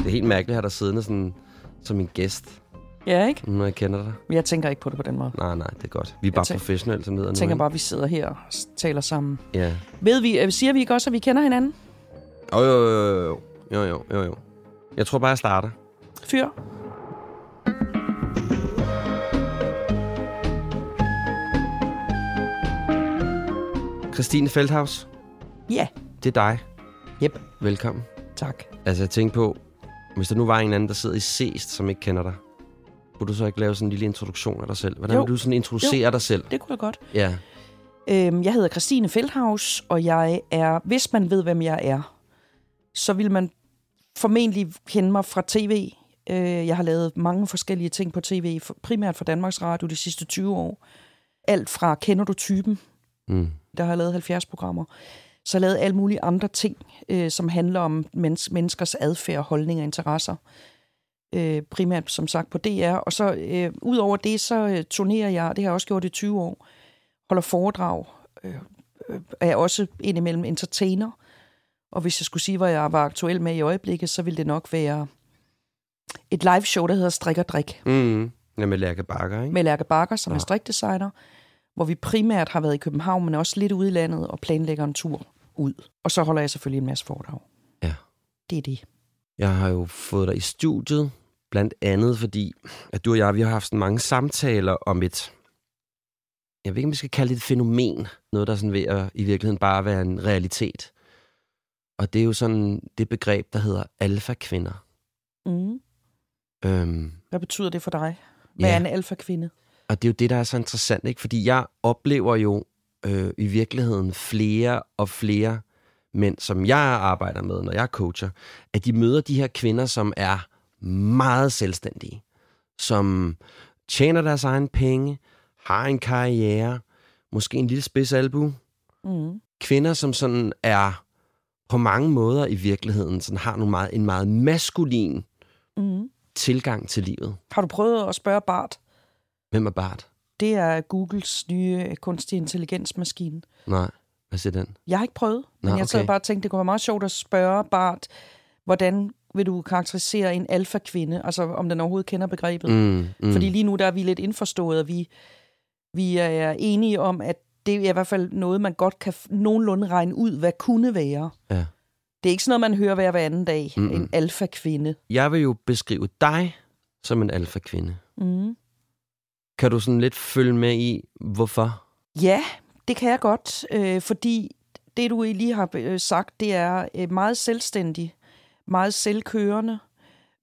Det er helt mærkeligt at have dig siddende sådan, som en gæst, Ja, ikke? når jeg kender dig. Men Jeg tænker ikke på det på den måde. Nej, nej, det er godt. Vi er bare tænker- professionelle som nede Jeg nu. tænker ikke? bare, at vi sidder her og taler sammen. Ja. Ved vi, øh, siger vi ikke også, at vi kender hinanden? Jo, jo, jo, jo, jo, jo, jo, jo. Jeg tror bare, jeg starter. Fyr. Christine Feldhaus, Ja. det er dig. Yep. Velkommen. Tak. Altså, jeg tænkte på, hvis der nu var en anden, der sidder i Seest, som ikke kender dig, kunne du så ikke lave sådan en lille introduktion af dig selv? Hvordan Jo. vil du sådan introducere Jo. dig selv? Det kunne jeg godt. Ja. Øhm, jeg hedder Christine Feldhaus, og jeg er, hvis man ved, hvem jeg er, så vil man formentlig kende mig fra tv. Øh, jeg har lavet mange forskellige ting på tv, primært for Danmarks Radio de sidste 20 år. Alt fra Kender du typen? Mm. Der har jeg lavet 70 programmer. Så lavet alle mulige andre ting, øh, som handler om mens- menneskers adfærd, holdninger og interesser. Øh, primært, som sagt, på DR. Og så øh, ud over det, så øh, turnerer jeg, det har jeg også gjort i 20 år, holder foredrag, øh, øh, er også indimellem entertainer. Og hvis jeg skulle sige, hvad jeg var aktuel med i øjeblikket, så ville det nok være et live show, der hedder Strik og Drik, Mm. Ja, med Lærke Bakker, ikke? med Lærke Bakker, som Ja. er strikdesigner, hvor vi primært har været i København, men også lidt ude i landet og planlægger en tur ud. Og så holder jeg selvfølgelig en masse foredrag. Ja. Det er det. Jeg har jo fået dig i studiet, blandt andet fordi, at du og jeg, vi har haft sådan mange samtaler om et, jeg ved ikke, om vi skal kalde det et fænomen, noget, der er sådan ved at i virkeligheden bare være en realitet. Og det er jo sådan det begreb, der hedder alfa-kvinder. Mm. Øhm, Hvad betyder det for dig? Hvad Ja. er en alfa-kvinde? Og det er jo det, der er så interessant, ikke? Fordi jeg oplever jo øh, i virkeligheden flere og flere mænd, som jeg arbejder med, når jeg coacher, at de møder de her kvinder, som er meget selvstændige, som tjener deres egen penge, har en karriere, måske en lille spids albu. Mm. Kvinder, som sådan er på mange måder i virkeligheden, sådan har nogle meget, en meget maskulin Mm. tilgang til livet. Har du prøvet at spørge Bart? Hvem er Bart? Det er Googles nye kunstig intelligensmaskine. Nej, hvad siger den? Jeg har ikke prøvet, men Nå, jeg sad okay. bare og tænkte, det kunne være meget sjovt at spørge Bart, hvordan vil du karakterisere en alfa-kvinde? Altså, om den overhovedet kender begrebet. Mm, mm. Fordi lige nu der er vi lidt indforstået, og vi, vi er enige om, at det er i hvert fald noget, man godt kan nogenlunde regne ud, hvad kunne være. Ja. Det er ikke sådan noget, man hører hver, hver anden dag. Mm-mm. En alfa-kvinde. Jeg vil jo beskrive dig som en alfa-kvinde. Mm. Kan du sådan lidt følge med i, hvorfor? Ja, det kan jeg godt, øh, fordi det, du lige har øh, sagt, det er øh, meget selvstændig, meget selvkørende,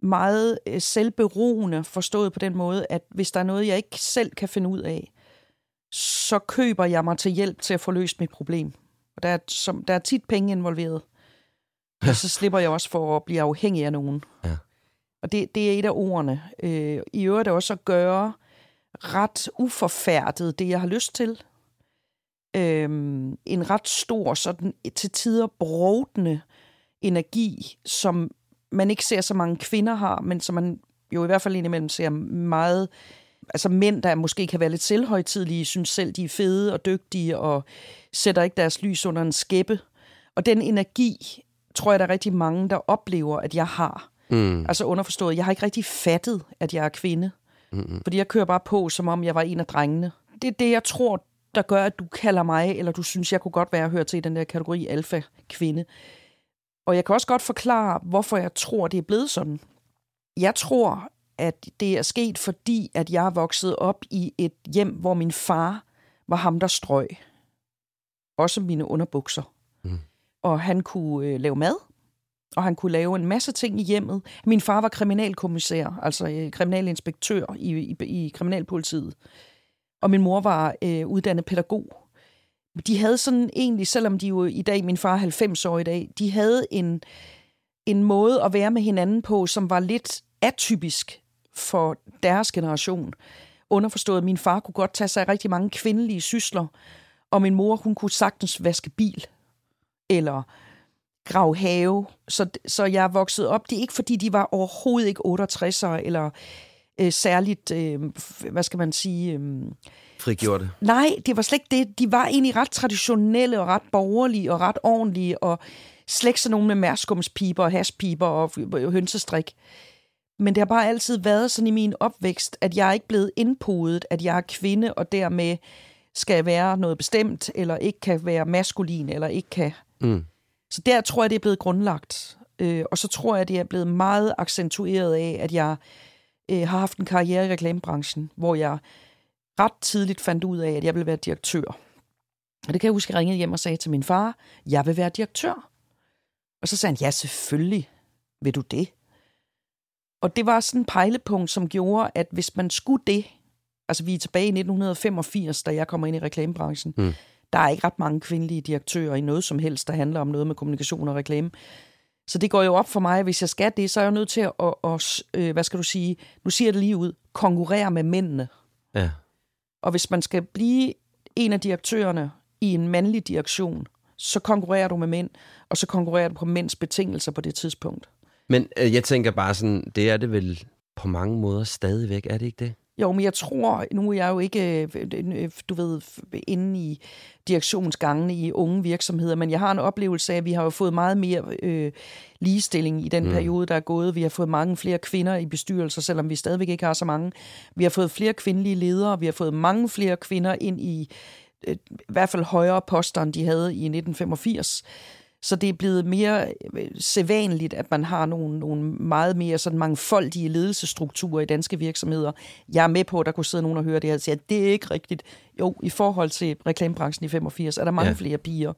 meget øh, selvberoende, forstået på den måde, at hvis der er noget, jeg ikke selv kan finde ud af, så køber jeg mig til hjælp til at få løst mit problem. Og der er, som, der er tit penge involveret. Og så slipper jeg også for at blive afhængig af nogen. Ja. Og det, det er et af ordene. Øh, I øvrigt er også at gøre ret uforfærdet det, jeg har lyst til. Øhm, en ret stor, sådan til tider brodende energi, som man ikke ser så mange kvinder har, men som man jo i hvert fald indimellem ser meget altså mænd, der måske kan være lidt selvhøjtidlige, synes selv, de er fede og dygtige, og sætter ikke deres lys under en skæppe. Og den energi, tror jeg, der er rigtig mange, der oplever, at jeg har. Mm. Altså underforstået, jeg har ikke rigtig fattet, at jeg er kvinde. Mm-mm. Fordi jeg kører bare på, som om jeg var en af drengene. Det er det, jeg tror, der gør, at du kalder mig, eller du synes, jeg kunne godt være at høre til i den der kategori alfa-kvinde. Og jeg kan også godt forklare, hvorfor jeg tror, det er blevet sådan. Jeg tror, at det er sket, fordi at jeg er vokset op i et hjem, hvor min far var ham, der strøg. Også mine underbukser. Mm. Og han kunne øh, lave mad, og han kunne lave en masse ting i hjemmet. Min far var kriminalkommissær, altså øh, kriminalinspektør i, i, i kriminalpolitiet. og min mor var øh, uddannet pædagog. De havde sådan egentlig, selvom de jo i dag, min far er 90 år i dag, de havde en, en måde at være med hinanden på, som var lidt atypisk for deres generation. Underforstået, at min far kunne godt tage sig af rigtig mange kvindelige sysler, og min mor, hun kunne sagtens vaske bil, eller grave have. Så, så jeg er vokset op. Det er ikke, fordi de var overhovedet ikke 68'ere, eller øh, særligt, øh, hvad skal man sige... Øh, Frigjorte? Nej, det var slet ikke det. De var egentlig ret traditionelle og ret borgerlige og ret ordentlige, og slet ikke sådan nogen med mærskumspiber og haspiber og hønsestrik. Men det har bare altid været sådan i min opvækst, at jeg er ikke blevet indpodet, at jeg er kvinde, og dermed skal være noget bestemt, eller ikke kan være maskulin, eller ikke kan... Mm. Så der tror jeg, det er blevet grundlagt. Øh, og så tror jeg, det er blevet meget accentueret af, at jeg øh, har haft en karriere i reklamebranchen, hvor jeg ret tidligt fandt ud af, at jeg ville være direktør. Og det kan jeg huske, jeg ringede hjem og sagde til min far, jeg vil være direktør. Og så sagde han, ja, selvfølgelig vil du det. Og det var sådan en pejlepunkt, som gjorde, at hvis man skulle det, altså vi er tilbage i 1985, da jeg kommer ind i reklamebranchen, mm der er ikke ret mange kvindelige direktører i noget som helst, der handler om noget med kommunikation og reklame. Så det går jo op for mig, at hvis jeg skal det, så er jeg nødt til at, at, at øh, hvad skal du sige, nu siger jeg det lige ud, konkurrere med mændene. Ja. Og hvis man skal blive en af direktørerne i en mandlig direktion, så konkurrerer du med mænd, og så konkurrerer du på mænds betingelser på det tidspunkt. Men øh, jeg tænker bare sådan, det er det vel på mange måder stadigvæk, er det ikke det? Jo, men jeg tror, nu er jeg jo ikke, øh, du ved, inde i direktionsgangene i unge virksomheder, men jeg har en oplevelse af, at vi har jo fået meget mere øh, ligestilling i den mm. periode, der er gået. Vi har fået mange flere kvinder i bestyrelser, selvom vi stadigvæk ikke har så mange. Vi har fået flere kvindelige ledere, vi har fået mange flere kvinder ind i øh, i hvert fald højere poster, end de havde i 1985. Så det er blevet mere øh, sædvanligt, at man har nogle, nogle meget mere sådan mangfoldige ledelsesstrukturer i danske virksomheder. Jeg er med på, at der kunne sidde nogen og høre det her og sige, at det er ikke rigtigt. Jo, i forhold til reklamebranchen i 85 er der mange ja. flere piger.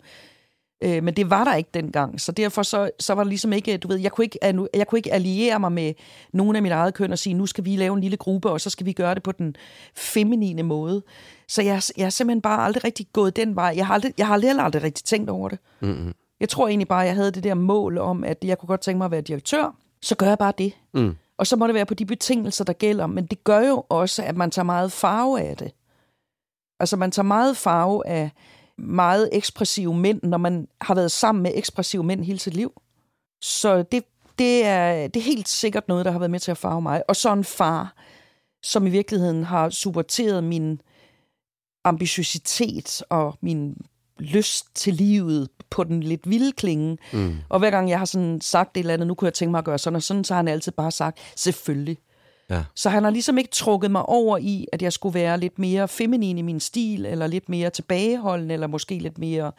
Øh, men det var der ikke dengang, så derfor så, så var det ligesom ikke, du ved, jeg kunne ikke, jeg kunne ikke alliere mig med nogen af mit eget køn og sige, nu skal vi lave en lille gruppe, og så skal vi gøre det på den feminine måde. Så jeg, jeg har simpelthen bare aldrig rigtig gået den vej. Jeg har aldrig, jeg har aldrig, aldrig rigtig tænkt over det. Mm-hmm. Jeg tror egentlig bare, at jeg havde det der mål om, at jeg kunne godt tænke mig at være direktør. Så gør jeg bare det. Mm. Og så må det være på de betingelser, der gælder. Men det gør jo også, at man tager meget farve af det. Altså man tager meget farve af meget ekspressive mænd, når man har været sammen med ekspressive mænd hele sit liv. Så det, det, er, det er helt sikkert noget, der har været med til at farve mig. Og så en far, som i virkeligheden har supporteret min ambitiøsitet og min lyst til livet på den lidt vilde klinge. Mm. Og hver gang jeg har sådan sagt et eller andet, nu kunne jeg tænke mig at gøre sådan og sådan, så har han altid bare sagt, selvfølgelig. Ja. Så han har ligesom ikke trukket mig over i, at jeg skulle være lidt mere feminin i min stil, eller lidt mere tilbageholdende, eller måske lidt mere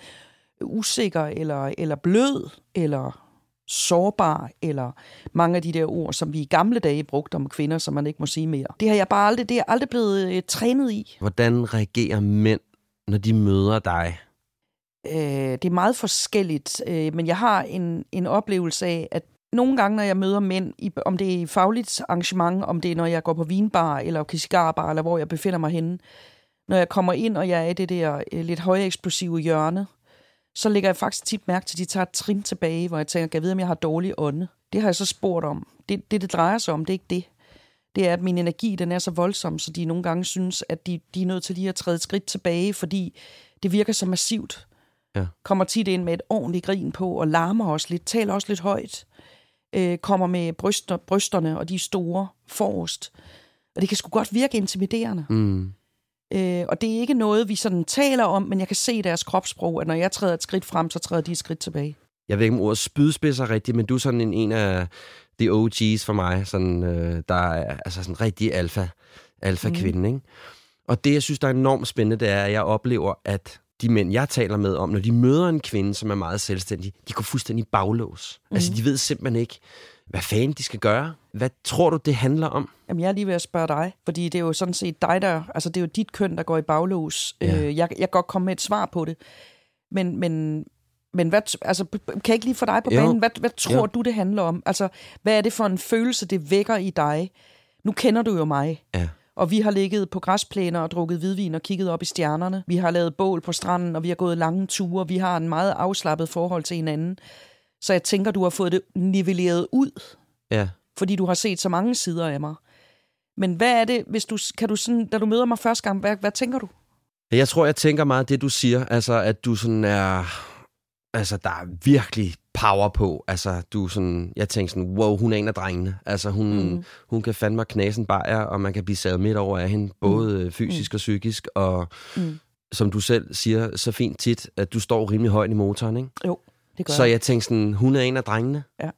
usikker, eller, eller blød, eller sårbar, eller mange af de der ord, som vi i gamle dage brugte om kvinder, som man ikke må sige mere. Det har jeg bare aldrig, det er aldrig blevet uh, trænet i. Hvordan reagerer mænd, når de møder dig? Øh, det er meget forskelligt, øh, men jeg har en, en oplevelse af, at nogle gange, når jeg møder mænd, i, om det er i fagligt arrangement, om det er, når jeg går på vinbar, eller på cigarbar, eller hvor jeg befinder mig henne, når jeg kommer ind, og jeg er i det der øh, lidt høje eksplosive hjørne, så lægger jeg faktisk tit mærke til, at de tager et trin tilbage, hvor jeg tænker, kan jeg vide, om jeg har dårlig ånde? Det har jeg så spurgt om. Det, det, det drejer sig om, det er ikke det. Det er, at min energi, den er så voldsom, så de nogle gange synes, at de, de er nødt til lige at træde et skridt tilbage, fordi det virker så massivt ja. kommer tit ind med et ordentligt grin på, og larmer også lidt, taler også lidt højt, øh, kommer med bryster, brysterne og de store forrest. Og det kan sgu godt virke intimiderende. Mm. Øh, og det er ikke noget, vi sådan taler om, men jeg kan se deres kropssprog, at når jeg træder et skridt frem, så træder de et skridt tilbage. Jeg ved ikke, om ordet spydspidser rigtigt, men du er sådan en, en af de OG's for mig, sådan, øh, der er altså sådan rigtig alfa, alfa-kvinde, mm. ikke? Og det, jeg synes, der er enormt spændende, det er, at jeg oplever, at de mænd, jeg taler med om, når de møder en kvinde, som er meget selvstændig, de går fuldstændig baglås. Mm. Altså, de ved simpelthen ikke, hvad fanden de skal gøre. Hvad tror du, det handler om? Jamen, jeg er lige ved at spørge dig, fordi det er jo sådan set dig, der... Altså, det er jo dit køn, der går i baglås. Ja. Øh, jeg, jeg kan godt komme med et svar på det. Men, men, men hvad, altså, kan jeg ikke lige få dig på jo. banen? Hvad, hvad tror jo. du, det handler om? Altså, hvad er det for en følelse, det vækker i dig? Nu kender du jo mig. Ja Og vi har ligget på græsplæner og drukket hvidvin og kigget op i stjernerne. Vi har lavet bål på stranden, og vi har gået lange ture. Vi har en meget afslappet forhold til hinanden. Så jeg tænker, du har fået det nivelleret ud, Ja. fordi du har set så mange sider af mig. Men hvad er det, hvis du, kan du sådan, da du møder mig første gang, hvad, hvad tænker du? Jeg tror, jeg tænker meget det, du siger. Altså, at du sådan er... Altså, der er virkelig power på. Altså, du sådan... Jeg tænker sådan, wow, hun er en af drengene. Altså, hun, mm. hun kan fandme knasen bajer, og man kan blive savet midt over af hende, både mm. fysisk og psykisk. Og Mm. som du selv siger så fint tit, at du står rimelig højt i motoren, ikke? Jo, det gør Så jeg. jeg tænkte sådan, hun er en af drengene. Ja.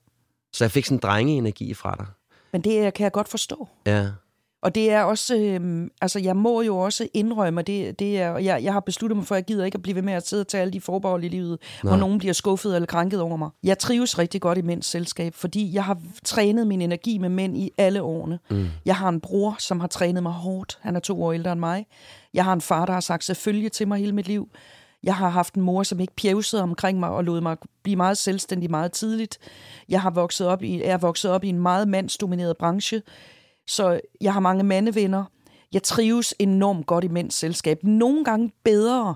Så jeg fik sådan en drengeenergi fra dig. Men det kan jeg godt forstå. Ja. Og det er også, øhm, altså jeg må jo også indrømme, det, det er, jeg, jeg har besluttet mig for, at jeg gider ikke at blive ved med at sidde og tage alle de forbehold i livet, Nej. hvor nogen bliver skuffet eller krænket over mig. Jeg trives rigtig godt i mænds selskab, fordi jeg har trænet min energi med mænd i alle årene. Mm. Jeg har en bror, som har trænet mig hårdt. Han er to år ældre end mig. Jeg har en far, der har sagt selvfølgelig til mig hele mit liv. Jeg har haft en mor, som ikke pjevsede omkring mig og lod mig blive meget selvstændig meget tidligt. Jeg har vokset op i, er vokset op i en meget mandsdomineret branche, så jeg har mange mandevenner. Jeg trives enormt godt i mænds selskab. Nogle gange bedre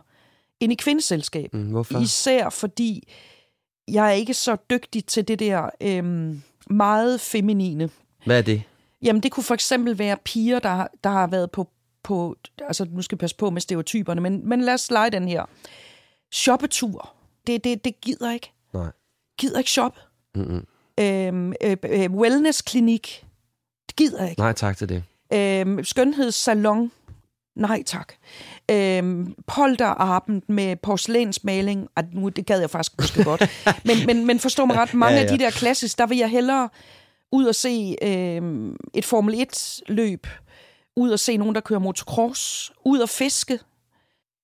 end i kvindeselskab. Mm, hvorfor? Især fordi jeg er ikke så dygtig til det der øhm, meget feminine. Hvad er det? Jamen, det kunne for eksempel være piger, der, der har været på, på... Altså, nu skal jeg passe på med stereotyperne, men, men lad os lege den her. Shoppetur. Det, det, det gider ikke. Nej. Gider ikke shoppe. Mm-mm. Øhm, øh, øh, wellnessklinik. Gider ikke. Nej, tak til det. Øhm, skønhedssalon. Nej tak. Øhm, polterabend med porcelænsmaling. Ej, nu, det gad jeg faktisk måske godt. Men, men, men forstå mig ret, mange ja. ja. af de der klassiske, der vil jeg hellere ud og se øhm, et Formel 1-løb, ud og se nogen, der kører motocross, ud og fiske.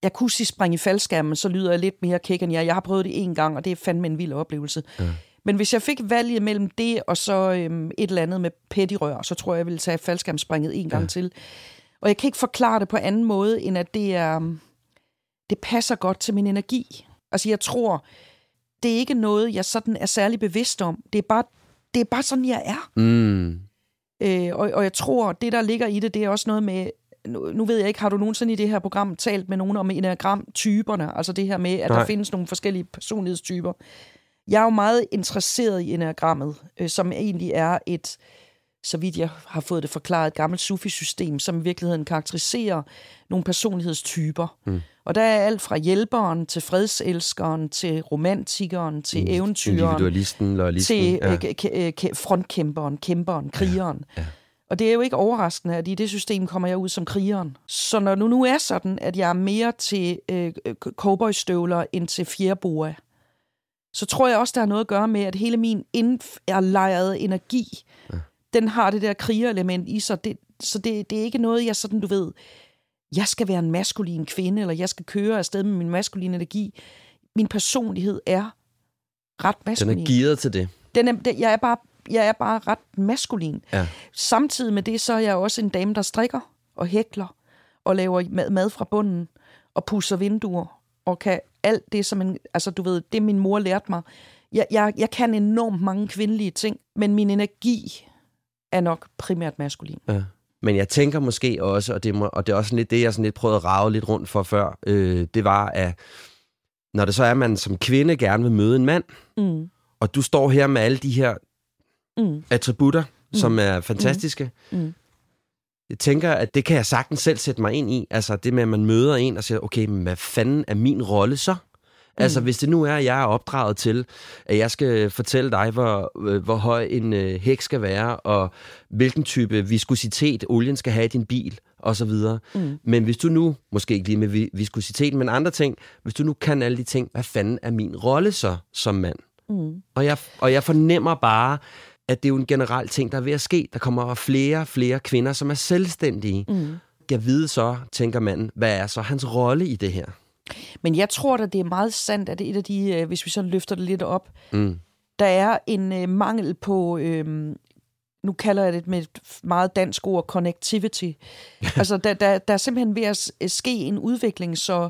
Jeg kunne sige springe i faldskærmen, så lyder jeg lidt mere kæk end jeg. Jeg har prøvet det en gang, og det er fandme en vild oplevelse. Ja. Men hvis jeg fik valget mellem det og så øhm, et eller andet med pettirør, så tror jeg, jeg ville tage faldskærmspringet en gang ja. til. Og jeg kan ikke forklare det på anden måde, end at det er, øhm, det passer godt til min energi. Altså jeg tror, det er ikke noget, jeg sådan er særlig bevidst om. Det er bare, det er bare sådan, jeg er. Mm. Øh, og, og jeg tror, det der ligger i det, det er også noget med, nu, nu ved jeg ikke, har du nogensinde i det her program talt med nogen om enagramtyperne? Altså det her med, at Nej. Nej. der findes nogle forskellige personlighedstyper. Jeg er jo meget interesseret i enagrammet, øh, som egentlig er et, så vidt jeg har fået det forklaret, et gammelt sufi-system, som i virkeligheden karakteriserer nogle personlighedstyper. Mm. Og der er alt fra hjælperen til fredselskeren, til romantikeren, til eventyreren, Individualisten, loyalisten. til ja. øh, k- frontkæmperen, kæmperen, krigeren. Ja. Ja. Og det er jo ikke overraskende, at i det system kommer jeg ud som krigeren. Så når nu nu er sådan, at jeg er mere til øh, cowboystøvler end til fjerboa, så tror jeg også, der har noget at gøre med, at hele min indlejrede energi, ja. den har det der krigerelement i sig. Det, så det, det er ikke noget, jeg sådan, du ved, jeg skal være en maskulin kvinde, eller jeg skal køre afsted med min maskuline energi. Min personlighed er ret Den maskulin. er gearet til det. Den er, den, jeg, er bare, jeg er bare ret maskulin. Ja. Samtidig med det, så er jeg også en dame, der strikker og hækler og laver mad, mad fra bunden og pusser vinduer og kan alt det, som en, altså du ved, det min mor lærte mig. Jeg, jeg, jeg kan enormt mange kvindelige ting, men min energi er nok primært maskulin. Ja. Men jeg tænker måske også, og det, må, og det er også lidt det, jeg sådan lidt prøvede at rave lidt rundt for før, øh, det var, at når det så er, at man som kvinde gerne vil møde en mand, Mm. og du står her med alle de her Mm. attributter, mm. som er fantastiske, Mm. Jeg tænker, at det kan jeg sagtens selv sætte mig ind i. Altså det med, at man møder en og siger, okay, men hvad fanden er min rolle så? Altså, hvis det nu er, at jeg er opdraget til, at jeg skal fortælle dig, hvor, øh, hvor høj en øh, hæk skal være, og hvilken type viskositet olien skal have i din bil, og så videre. Mm. Men hvis du nu, måske ikke lige med vi- viskositeten, men andre ting, hvis du nu kan alle de ting, hvad fanden er min rolle så som mand? Mm. Og jeg, og jeg fornemmer bare, at det er jo en generel ting, der er ved at ske. Der kommer flere og flere kvinder, som er selvstændige. Mm. Jeg vide så, tænker manden, hvad er så hans rolle i det her? Men jeg tror da, det er meget sandt, at det er et af de, øh, hvis vi så løfter det lidt op, mm. der er en øh, mangel på, øh, nu kalder jeg det med et meget dansk ord, connectivity. altså, der, der, der er simpelthen ved at s- ske en udvikling, så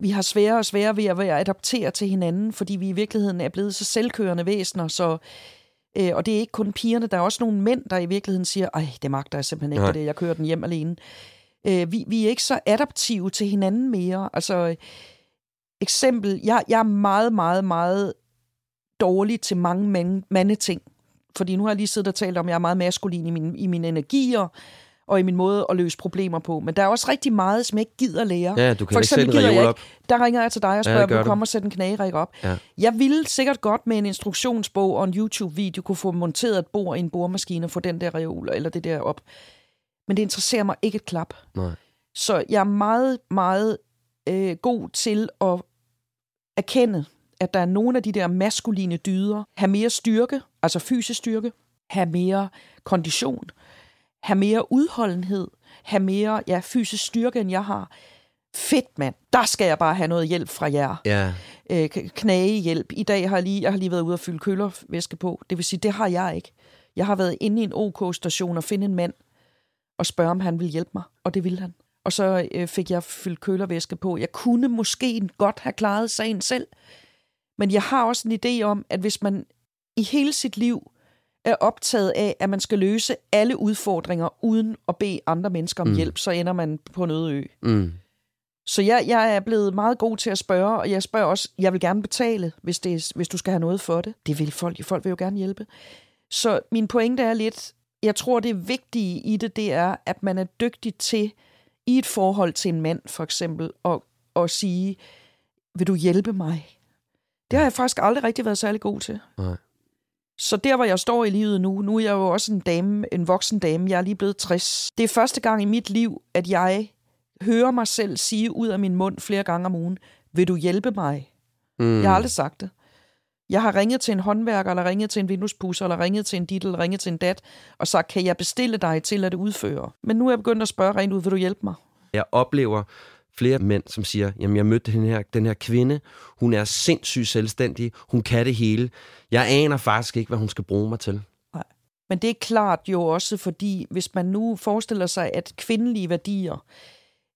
vi har sværere og sværere ved at, ved at adaptere til hinanden, fordi vi i virkeligheden er blevet så selvkørende væsener, så Øh, og det er ikke kun pigerne, der er også nogle mænd, der i virkeligheden siger, ej, det magter jeg simpelthen ikke, Nej. det, jeg kører den hjem alene. Øh, vi, vi er ikke så adaptive til hinanden mere. Altså, eksempel, jeg, jeg er meget, meget, meget dårlig til mange mand, mandeting. Fordi nu har jeg lige siddet og talt om, at jeg er meget maskulin i, min, i mine energier, og i min måde at løse problemer på. Men der er også rigtig meget, som jeg ikke gider lære. Ja, du kan For ikke sætte en gider jeg ikke- op. Der ringer jeg til dig og spørger, ja, vil du du. komme og sætte en knagerik op? Ja. Jeg ville sikkert godt med en instruktionsbog og en YouTube-video kunne få monteret et bord i en boremaskine og få den der reol eller det der op. Men det interesserer mig ikke et klap. Nej. Så jeg er meget, meget øh, god til at erkende, at der er nogle af de der maskuline dyder. Have mere styrke, altså fysisk styrke. Have mere kondition. Have mere udholdenhed. Have mere ja, fysisk styrke, end jeg har. Fedt, mand. Der skal jeg bare have noget hjælp fra jer. Ja, Øh, k- knagehjælp. I dag har jeg lige, jeg har lige været ude og fylde kølervæske på. Det vil sige, det har jeg ikke. Jeg har været inde i en OK-station og finde en mand og spørge, om han vil hjælpe mig. Og det ville han. Og så øh, fik jeg fyldt kølervæske på. Jeg kunne måske godt have klaret sagen selv. Men jeg har også en idé om, at hvis man i hele sit liv er optaget af, at man skal løse alle udfordringer uden at bede andre mennesker om mm. hjælp, så ender man på en øde ø. mm. Så jeg, jeg er blevet meget god til at spørge, og jeg spørger også, jeg vil gerne betale, hvis, det hvis du skal have noget for det. Det vil folk, folk vil jo gerne hjælpe. Så min pointe er lidt, jeg tror det vigtige i det, det er, at man er dygtig til, i et forhold til en mand for eksempel, at, at sige, vil du hjælpe mig? Det har jeg faktisk aldrig rigtig været særlig god til. Nej. Så der, hvor jeg står i livet nu, nu er jeg jo også en dame, en voksen dame, jeg er lige blevet 60. Det er første gang i mit liv, at jeg hører mig selv sige ud af min mund flere gange om ugen, vil du hjælpe mig? Mm. Jeg har aldrig sagt det. Jeg har ringet til en håndværker, eller ringet til en vinduespusser, eller ringet til en dit, eller ringet til en dat, og sagt, kan jeg bestille dig til at det udføre? Men nu er jeg begyndt at spørge rent ud, vil du hjælpe mig? Jeg oplever flere mænd, som siger, jamen jeg mødte den her, den her kvinde, hun er sindssygt selvstændig, hun kan det hele. Jeg aner faktisk ikke, hvad hun skal bruge mig til. Men det er klart jo også, fordi hvis man nu forestiller sig, at kvindelige værdier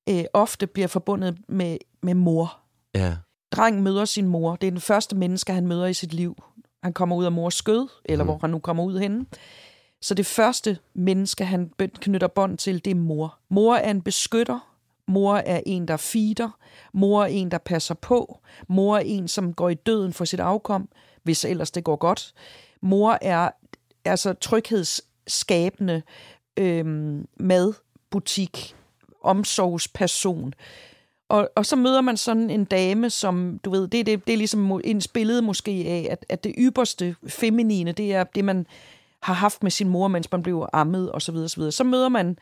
øh, ofte bliver forbundet med, med mor. Ja. Drengen møder sin mor. Det er den første menneske, han møder i sit liv. Han kommer ud af mors skød, eller Mhm. hvor han nu kommer ud henne. Så det første menneske, han knytter bånd til, det er mor. Mor er en beskytter. Mor er en, der feeder. Mor er en, der passer på. Mor er en, som går i døden for sit afkom, hvis ellers det går godt. Mor er altså tryghedsskabende øhm, madbutik, omsorgsperson. Og, og så møder man sådan en dame, som, du ved, det, det, det er ligesom en billede måske af, at, at det ypperste feminine, det er det, man har haft med sin mor, mens man blev ammet, og så videre, så videre. Så møder man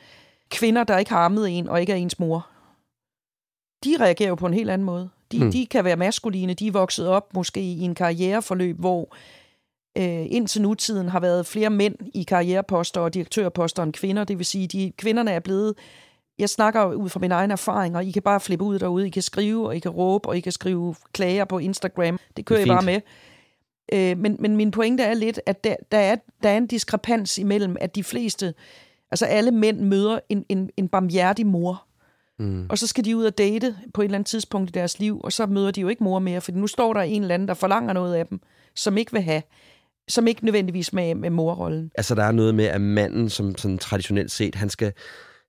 kvinder, der ikke har ammet en, og ikke er ens mor. De reagerer jo på en helt anden måde. De, hmm. de kan være maskuline, de er vokset op måske i en karriereforløb, hvor øh, indtil nutiden har været flere mænd i karriereposter og direktørposter end kvinder. Det vil sige, de kvinderne er blevet jeg snakker ud fra mine egne erfaringer. I kan bare flippe ud derude. I kan skrive, og I kan råbe, og I kan skrive klager på Instagram. Det kører Det er bare med. Øh, men, men min pointe er lidt, at der, der, er, der er en diskrepans imellem, at de fleste, altså alle mænd møder en, en, en barmhjertig mor. Mm. Og så skal de ud og date på et eller andet tidspunkt i deres liv, og så møder de jo ikke mor mere, for nu står der en eller anden, der forlanger noget af dem, som ikke vil have, som ikke nødvendigvis med, med morrollen. Altså, der er noget med, at manden, som sådan traditionelt set, han skal,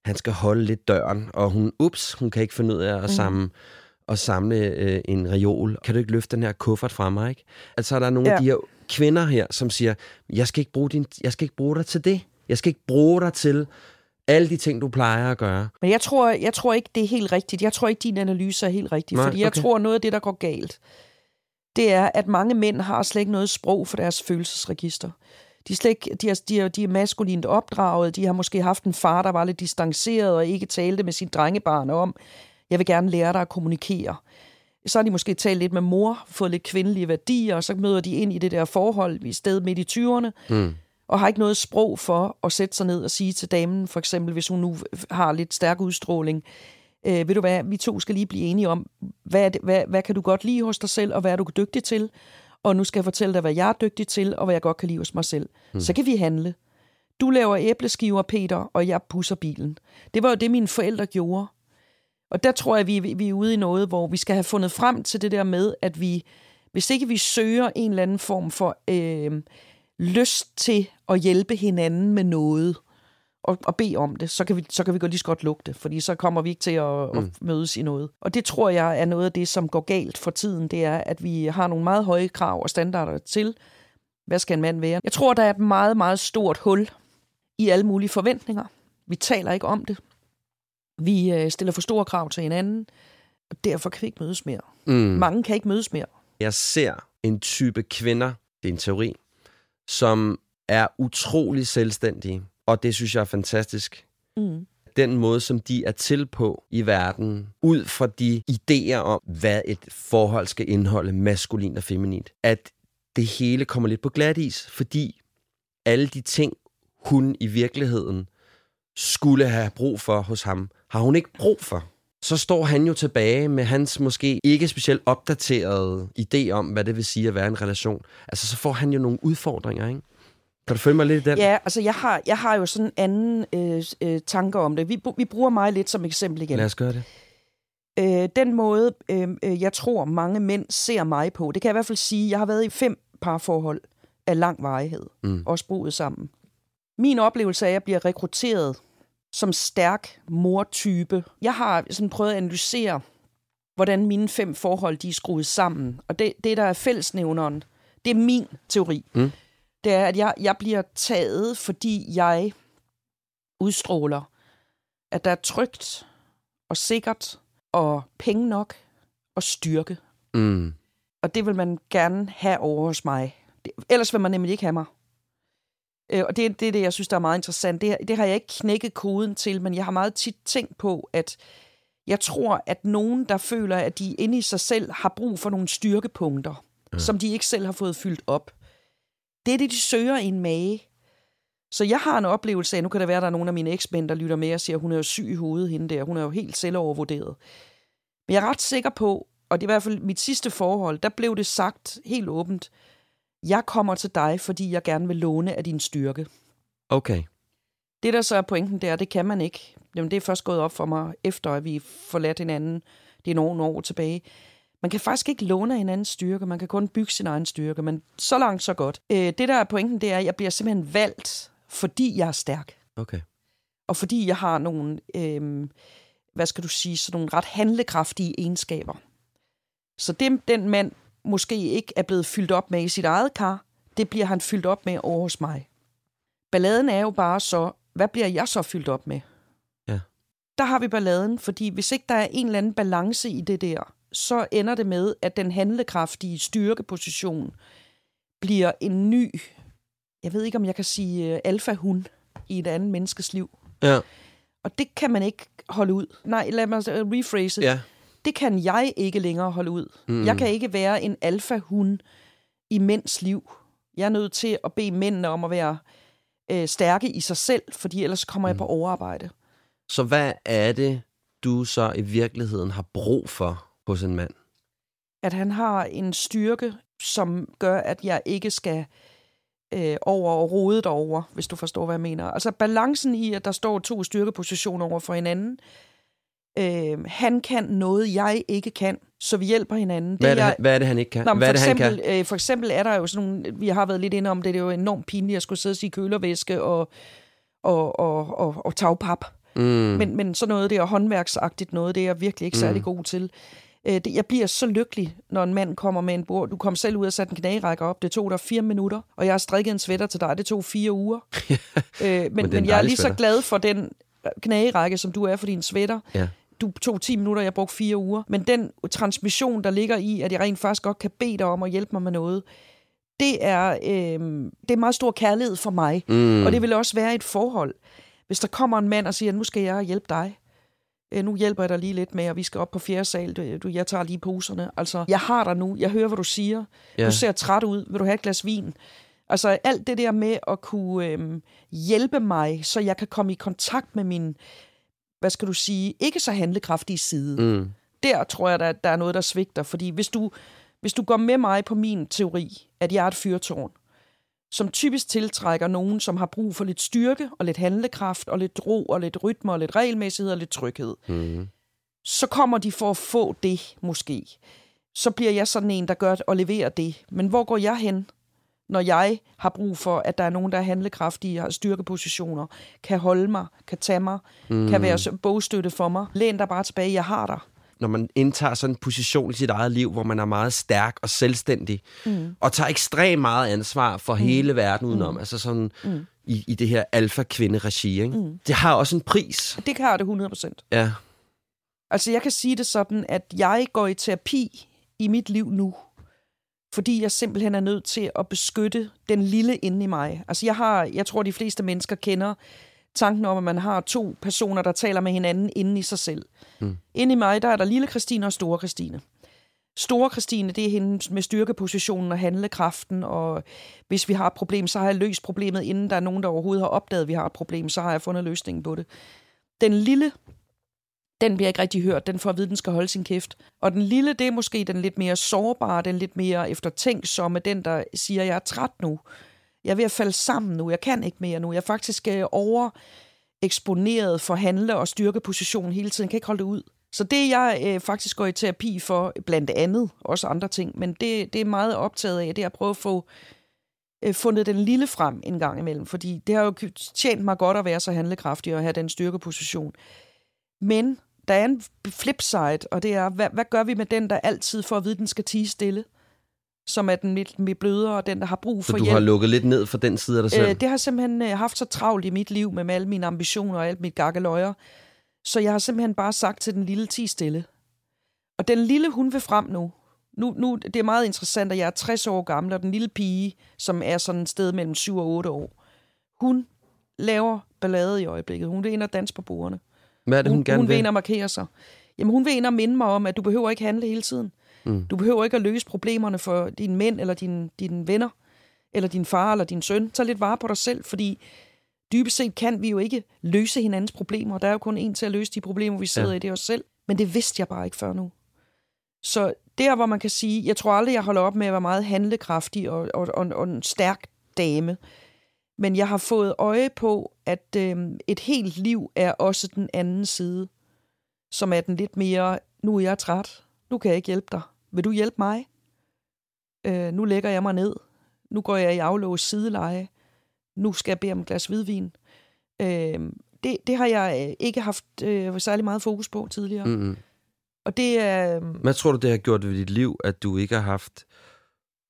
han skal holde lidt døren, og hun, ups, hun kan ikke finde ud af at samle, at samle øh, en reol. Kan du ikke løfte den her kuffert fra mig, ikke? Altså, der er nogle. Ja. af de her kvinder her, som siger, jeg skal, ikke bruge din, jeg skal ikke bruge dig til det. Jeg skal ikke bruge dig til alle de ting, du plejer at gøre. Men jeg tror, jeg tror ikke, det er helt rigtigt. Jeg tror ikke, din analyse er helt rigtig. Nej, fordi jeg okay. tror, noget af det, der går galt, det er, at mange mænd har slet ikke noget sprog for deres følelsesregister. De er, slet ikke, de, er, de, er, de er maskulint opdraget. De har måske haft en far, der var lidt distanceret og ikke talte med sin drengebarn om, jeg vil gerne lære dig at kommunikere. Så har de måske talt lidt med mor, fået lidt kvindelige værdier, og så møder de ind i det der forhold i stedet midt i 20'erne, mm. Og har ikke noget sprog for at sætte sig ned og sige til damen, for eksempel, hvis hun nu har lidt stærk udstråling, øh, ved du hvad, vi to skal lige blive enige om, hvad, det, hvad, hvad kan du godt lide hos dig selv, og hvad er du dygtig til, og nu skal jeg fortælle dig, hvad jeg er dygtig til, og hvad jeg godt kan lide hos mig selv. Mm. Så kan vi handle. Du laver æbleskiver, Peter, og jeg pusser bilen. Det var jo det, mine forældre gjorde. Og der tror jeg, vi, vi er ude i noget, hvor vi skal have fundet frem til det der med, at vi, hvis ikke vi søger en eller anden form for øh, lyst til at hjælpe hinanden med noget, og, og bede om det, så kan, vi, så kan vi godt lige så godt lukke det, fordi så kommer vi ikke til at, mm. at mødes i noget. Og det tror jeg er noget af det, som går galt for tiden, det er, at vi har nogle meget høje krav og standarder til, hvad skal en mand være. Jeg tror, der er et meget, meget stort hul i alle mulige forventninger. Vi taler ikke om det. Vi øh, stiller for store krav til hinanden, og derfor kan vi ikke mødes mere. Mm. Mange kan ikke mødes mere. Jeg ser en type kvinder, det er en teori, som er utrolig selvstændige, og det synes jeg er fantastisk. Mm. Den måde, som de er til på i verden, ud fra de idéer om, hvad et forhold skal indeholde, maskulin og feminint, at det hele kommer lidt på glat is, fordi alle de ting, hun i virkeligheden skulle have brug for hos ham, har hun ikke brug for. Så står han jo tilbage med hans måske ikke specielt opdaterede idé om, hvad det vil sige at være en relation. Altså, så får han jo nogle udfordringer, ikke? Kan du følge mig lidt i den? Ja, altså jeg har, jeg har jo sådan en anden øh, øh, tanke om det. Vi, vi bruger mig lidt som eksempel igen. Lad os gøre det. Øh, den måde, øh, øh, jeg tror, mange mænd ser mig på, det kan jeg i hvert fald sige, jeg har været i fem parforhold af lang varighed, mm. også boet sammen. Min oplevelse er, at jeg bliver rekrutteret som stærk mortype. Jeg har sådan prøvet at analysere, hvordan mine fem forhold de er skruet sammen. Og det, det der er fællesnævneren, det er min teori. Mm. Det er, at jeg, jeg bliver taget, fordi jeg udstråler, at der er trygt og sikkert og penge nok og styrke. Mm. Og det vil man gerne have over hos mig. Ellers vil man nemlig ikke have mig. Øh, og det er det, det, jeg synes, der er meget interessant. Det, det har jeg ikke knækket koden til, men jeg har meget tit tænkt på, at jeg tror, at nogen, der føler, at de inde i sig selv har brug for nogle styrkepunkter, ja. som de ikke selv har fået fyldt op. Det er det, de søger i en mage. Så jeg har en oplevelse af, nu kan det være, at der er nogle af mine eksmænd, der lytter med og siger, at hun er jo syg i hovedet, hende der. Hun er jo helt selvovervurderet. Men jeg er ret sikker på, og det er i hvert fald mit sidste forhold, der blev det sagt helt åbent, jeg kommer til dig, fordi jeg gerne vil låne af din styrke. Okay. Det, der så er pointen der, det kan man ikke. Jamen, det er først gået op for mig, efter at vi forladt hinanden. Det er nogle år tilbage. Man kan faktisk ikke låne af hinandens styrke. Man kan kun bygge sin egen styrke. Men så langt, så godt. Øh, det, der er pointen, det er, at jeg bliver simpelthen valgt, fordi jeg er stærk. Okay. Og fordi jeg har nogle, øh, hvad skal du sige, sådan nogle ret handlekraftige egenskaber. Så det, den mand, måske ikke er blevet fyldt op med i sit eget kar, det bliver han fyldt op med over hos mig. Balladen er jo bare så, hvad bliver jeg så fyldt op med? Ja. Der har vi balladen, fordi hvis ikke der er en eller anden balance i det der, så ender det med, at den handlekraftige styrkeposition bliver en ny, jeg ved ikke om jeg kan sige øh, alfa-hund i et andet menneskes liv. Ja. Og det kan man ikke holde ud. Nej, lad mig rephrase. Ja det kan jeg ikke længere holde ud. Mm. Jeg kan ikke være en alfa-hund i mænds liv. Jeg er nødt til at bede mændene om at være øh, stærke i sig selv, fordi ellers kommer mm. jeg på overarbejde. Så hvad er det, du så i virkeligheden har brug for hos en mand? At han har en styrke, som gør, at jeg ikke skal øh, over og rode derover, hvis du forstår, hvad jeg mener. Altså balancen i, at der står to styrkepositioner over for hinanden, øh, han kan noget, jeg ikke kan, så vi hjælper hinanden. Hvad er det, jeg, hvad er det han ikke kan? Nå, hvad for, er det, eksempel, han kan? Øh, for eksempel er der jo sådan nogle, vi har været lidt inde om det, det er jo enormt pinligt at skulle sidde og sige kølervæske og, og, og, og, og tagpap. Mm. Men, men sådan noget, det er håndværksagtigt noget, det er jeg virkelig ikke særlig mm. god til. Øh, det, jeg bliver så lykkelig, når en mand kommer med en bord. Du kom selv ud og satte en knærække op. Det tog dig fire minutter, og jeg har strikket en sweater til dig. Det tog fire uger. øh, men, men, men jeg er lige så glad for den knærække, som du er for din sweater. Ja du tog 10 minutter, jeg brugte fire uger. Men den transmission, der ligger i, at jeg rent faktisk godt kan bede dig om at hjælpe mig med noget, det er, øh, det er meget stor kærlighed for mig. Mm. Og det vil også være et forhold. Hvis der kommer en mand og siger, nu skal jeg hjælpe dig. Øh, nu hjælper jeg dig lige lidt med, og vi skal op på fjerde sal. Du, jeg tager lige poserne. Altså, jeg har dig nu. Jeg hører, hvad du siger. Yeah. Du ser træt ud. Vil du have et glas vin? Altså alt det der med at kunne øh, hjælpe mig, så jeg kan komme i kontakt med min hvad skal du sige, ikke så handlekraftige side. Mm. Der tror jeg, der, der er noget, der svigter. Fordi hvis du, hvis du går med mig på min teori, at jeg er et fyrtårn, som typisk tiltrækker nogen, som har brug for lidt styrke og lidt handlekraft og lidt ro og lidt rytme og lidt regelmæssighed og lidt tryghed, mm. så kommer de for at få det måske. Så bliver jeg sådan en, der gør og leverer det. Men hvor går jeg hen? når jeg har brug for, at der er nogen, der er handlekraftige, har styrkepositioner, kan holde mig, kan tage mig, mm. kan være bogstøtte for mig. Læn dig bare tilbage, jeg har dig. Når man indtager sådan en position i sit eget liv, hvor man er meget stærk og selvstændig, mm. og tager ekstremt meget ansvar for mm. hele verden udenom, mm. altså sådan mm. i, i det her alfa-kvinde-regi, ikke? Mm. det har også en pris. Det har det 100 procent. Ja. Altså, jeg kan sige det sådan, at jeg går i terapi i mit liv nu, fordi jeg simpelthen er nødt til at beskytte den lille inde i mig. Altså jeg har, jeg tror de fleste mennesker kender tanken om, at man har to personer, der taler med hinanden inde i sig selv. Mm. Inde i mig, der er der lille Christine og store Christine. Store Christine, det er hende med styrkepositionen og handlekraften, og hvis vi har et problem, så har jeg løst problemet, inden der er nogen, der overhovedet har opdaget, at vi har et problem, så har jeg fundet løsningen på det. Den lille den bliver ikke rigtig hørt. Den får at vide, at den skal holde sin kæft. Og den lille, det er måske den lidt mere sårbare, den lidt mere eftertænksomme, den, der siger, jeg er træt nu. Jeg er ved at falde sammen nu. Jeg kan ikke mere nu. Jeg er faktisk øh, over eksponeret for handle- og styrkeposition hele tiden. Jeg kan ikke holde det ud. Så det, jeg øh, faktisk går i terapi for, blandt andet, også andre ting, men det, det er meget optaget af, det er at prøve at få øh, fundet den lille frem en gang imellem, fordi det har jo tjent mig godt at være så handlekraftig og have den styrkeposition. Men der er en flipside, og det er, hvad, hvad gør vi med den, der altid får at vide, at den skal tige stille? Som er den lidt, lidt blødere, og den, der har brug for hjælp. Så du hjælp. har lukket lidt ned for den side af dig selv? Øh, det har simpelthen øh, haft så travlt i mit liv med, med alle mine ambitioner og alt mit gakkeløjer. Så jeg har simpelthen bare sagt til den lille, ti stille. Og den lille, hun vil frem nu. Nu, nu. Det er meget interessant, at jeg er 60 år gammel, og den lille pige, som er sådan et sted mellem 7 og 8 år, hun laver ballade i øjeblikket. Hun vil ind og danse på bordene. Hvad er det, hun, hun gerne hun vil? Hun vil ind og markere sig. Jamen, hun vil ind og minde mig om, at du behøver ikke handle hele tiden. Mm. Du behøver ikke at løse problemerne for dine mænd, eller dine, dine venner, eller din far, eller din søn. Tag lidt vare på dig selv, fordi dybest set kan vi jo ikke løse hinandens problemer. Der er jo kun en til at løse de problemer, vi sidder ja. i, det er os selv. Men det vidste jeg bare ikke før nu. Så der, hvor man kan sige, jeg tror aldrig, jeg holder op med at være meget handlekraftig og, og, og, og en stærk dame. Men jeg har fået øje på, at øh, et helt liv er også den anden side, som er den lidt mere, nu er jeg træt, nu kan jeg ikke hjælpe dig. Vil du hjælpe mig? Øh, nu lægger jeg mig ned. Nu går jeg i aflås sideleje. Nu skal jeg bede om et glas hvidvin. Øh, det, det har jeg øh, ikke haft øh, særlig meget fokus på tidligere. Mm-hmm. Og det er... Øh, Hvad tror du, det har gjort ved dit liv, at du ikke har haft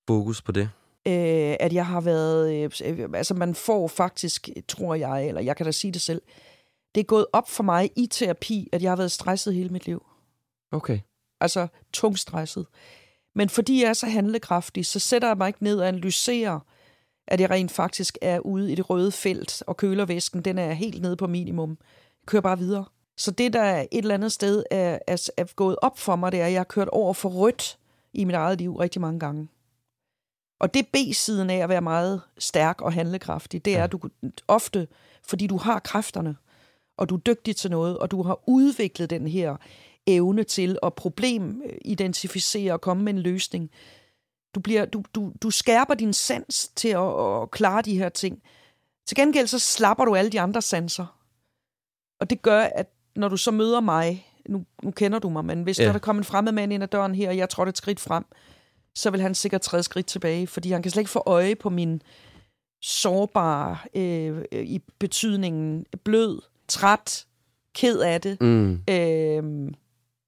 fokus på det? øh, at jeg har været... Øh, altså, man får faktisk, tror jeg, eller jeg kan da sige det selv, det er gået op for mig i terapi, at jeg har været stresset hele mit liv. Okay. Altså, tungstresset. Men fordi jeg er så handlekraftig, så sætter jeg mig ikke ned og analyserer, at jeg rent faktisk er ude i det røde felt, og kølervæsken, den er helt nede på minimum. Jeg kører bare videre. Så det, der et eller andet sted er, er, er gået op for mig, det er, at jeg har kørt over for rødt i mit eget liv rigtig mange gange. Og det B-siden af at være meget stærk og handlekraftig, det er, at du ofte, fordi du har kræfterne, og du er dygtig til noget, og du har udviklet den her evne til at problemidentificere og komme med en løsning. Du, bliver, du, du, du skærper din sans til at, at klare de her ting. Til gengæld så slapper du alle de andre sanser. Og det gør, at når du så møder mig, nu, nu kender du mig, men hvis ja. der er kommet en fremmed mand ind ad døren her, og jeg trådte et skridt frem, så vil han sikkert træde skridt tilbage, fordi han kan slet ikke få øje på min sårbare øh, i betydningen blød, træt, ked af det. Mm. Øh,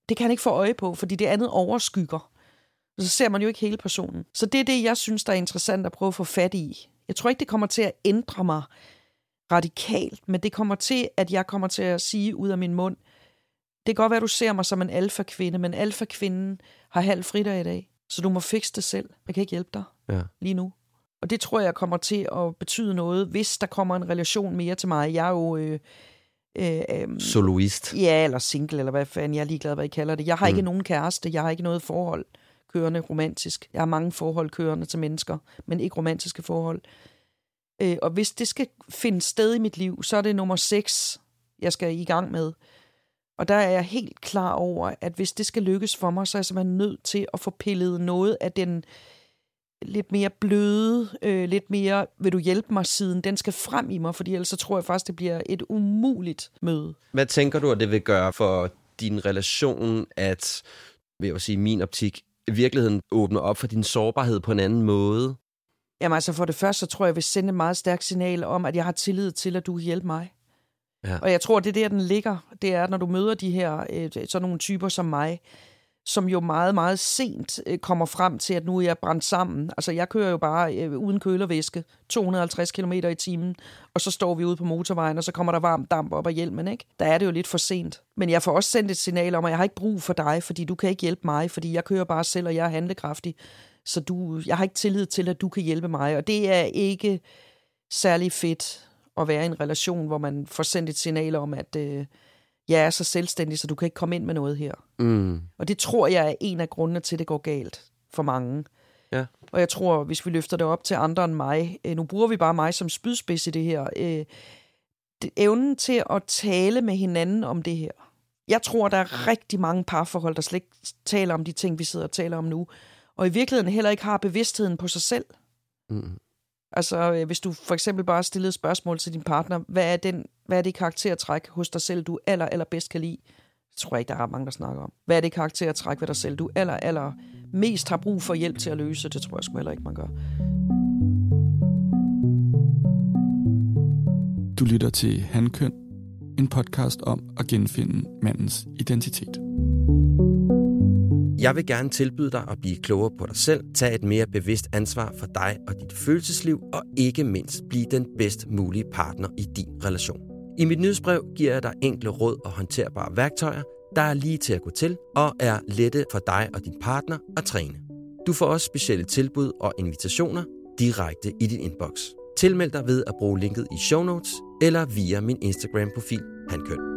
det kan han ikke få øje på, fordi det andet overskygger. Og så ser man jo ikke hele personen. Så det er det, jeg synes, der er interessant at prøve at få fat i. Jeg tror ikke, det kommer til at ændre mig radikalt, men det kommer til, at jeg kommer til at sige ud af min mund, det kan godt være, at du ser mig som en alfa-kvinde, men alfa-kvinden har halv fridag i dag. Så du må fikse det selv. Jeg kan ikke hjælpe dig ja. lige nu. Og det tror jeg kommer til at betyde noget, hvis der kommer en relation mere til mig. Jeg er jo... Øh, øh, øh, Soloist. Ja, eller single, eller hvad fanden. Jeg er ligeglad, hvad I kalder det. Jeg har mm. ikke nogen kæreste. Jeg har ikke noget forhold kørende romantisk. Jeg har mange forhold kørende til mennesker, men ikke romantiske forhold. Øh, og hvis det skal finde sted i mit liv, så er det nummer 6, jeg skal i gang med. Og der er jeg helt klar over, at hvis det skal lykkes for mig, så er jeg simpelthen nødt til at få pillet noget af den lidt mere bløde, øh, lidt mere, vil du hjælpe mig siden, den skal frem i mig, fordi ellers så tror jeg faktisk, det bliver et umuligt møde. Hvad tænker du, at det vil gøre for din relation, at, vil jeg sige, min optik, i virkeligheden åbner op for din sårbarhed på en anden måde? Jamen altså for det første, så tror jeg, jeg vil sende et meget stærkt signal om, at jeg har tillid til, at du kan hjælpe mig. Ja. Og jeg tror, det er der, den ligger. Det er, når du møder de her, øh, sådan nogle typer som mig, som jo meget, meget sent øh, kommer frem til, at nu er jeg brændt sammen. Altså, jeg kører jo bare øh, uden kølervæske, 250 km i timen, og så står vi ude på motorvejen, og så kommer der varm damp op af hjelmen, ikke? Der er det jo lidt for sent. Men jeg får også sendt et signal om, at jeg har ikke brug for dig, fordi du kan ikke hjælpe mig, fordi jeg kører bare selv, og jeg er handlekraftig. Så du, jeg har ikke tillid til, at du kan hjælpe mig, og det er ikke særlig fedt at være i en relation, hvor man får sendt et signal om, at øh, jeg er så selvstændig, så du kan ikke komme ind med noget her. Mm. Og det tror jeg er en af grundene til, at det går galt for mange. Ja. Og jeg tror, hvis vi løfter det op til andre end mig, øh, nu bruger vi bare mig som spydspids i det her, øh, det, evnen til at tale med hinanden om det her. Jeg tror, der er rigtig mange parforhold, der slet ikke taler om de ting, vi sidder og taler om nu, og i virkeligheden heller ikke har bevidstheden på sig selv. Mm. Altså, øh, hvis du for eksempel bare stillede spørgsmål til din partner, hvad er, den, hvad er det karaktertræk hos dig selv, du aller, aller bedst kan lide? Det tror jeg ikke, der er mange, der snakker om. Hvad er det karaktertræk ved dig selv, du aller, aller mest har brug for hjælp til at løse? Det tror jeg sgu heller ikke, man gør. Du lytter til Handkøn, en podcast om at genfinde mandens identitet. Jeg vil gerne tilbyde dig at blive klogere på dig selv, tage et mere bevidst ansvar for dig og dit følelsesliv, og ikke mindst blive den bedst mulige partner i din relation. I mit nyhedsbrev giver jeg dig enkle råd og håndterbare værktøjer, der er lige til at gå til og er lette for dig og din partner at træne. Du får også specielle tilbud og invitationer direkte i din inbox. Tilmeld dig ved at bruge linket i show notes eller via min Instagram-profil Handkøn.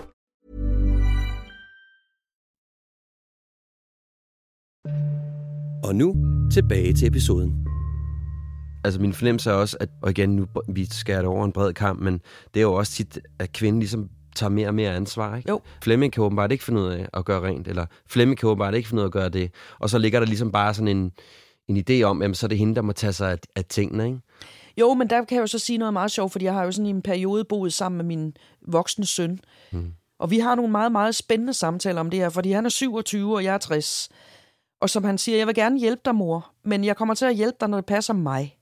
Og nu tilbage til episoden. Altså min fornemmelse er også, at, og igen nu vi skærer det over en bred kamp, men det er jo også tit, at kvinden ligesom tager mere og mere ansvar. Ikke? Jo. Flemming kan åbenbart ikke finde ud af at gøre rent, eller Flemming kan åbenbart ikke finde ud af at gøre det. Og så ligger der ligesom bare sådan en, en idé om, at så er det hende, der må tage sig af, af tingene. Ikke? Jo, men der kan jeg jo så sige noget meget sjovt, fordi jeg har jo sådan i en periode boet sammen med min voksne søn. Mm. Og vi har nogle meget, meget spændende samtaler om det her, fordi han er 27, og jeg er 60. Og som han siger, jeg vil gerne hjælpe dig, mor, men jeg kommer til at hjælpe dig, når det passer mig.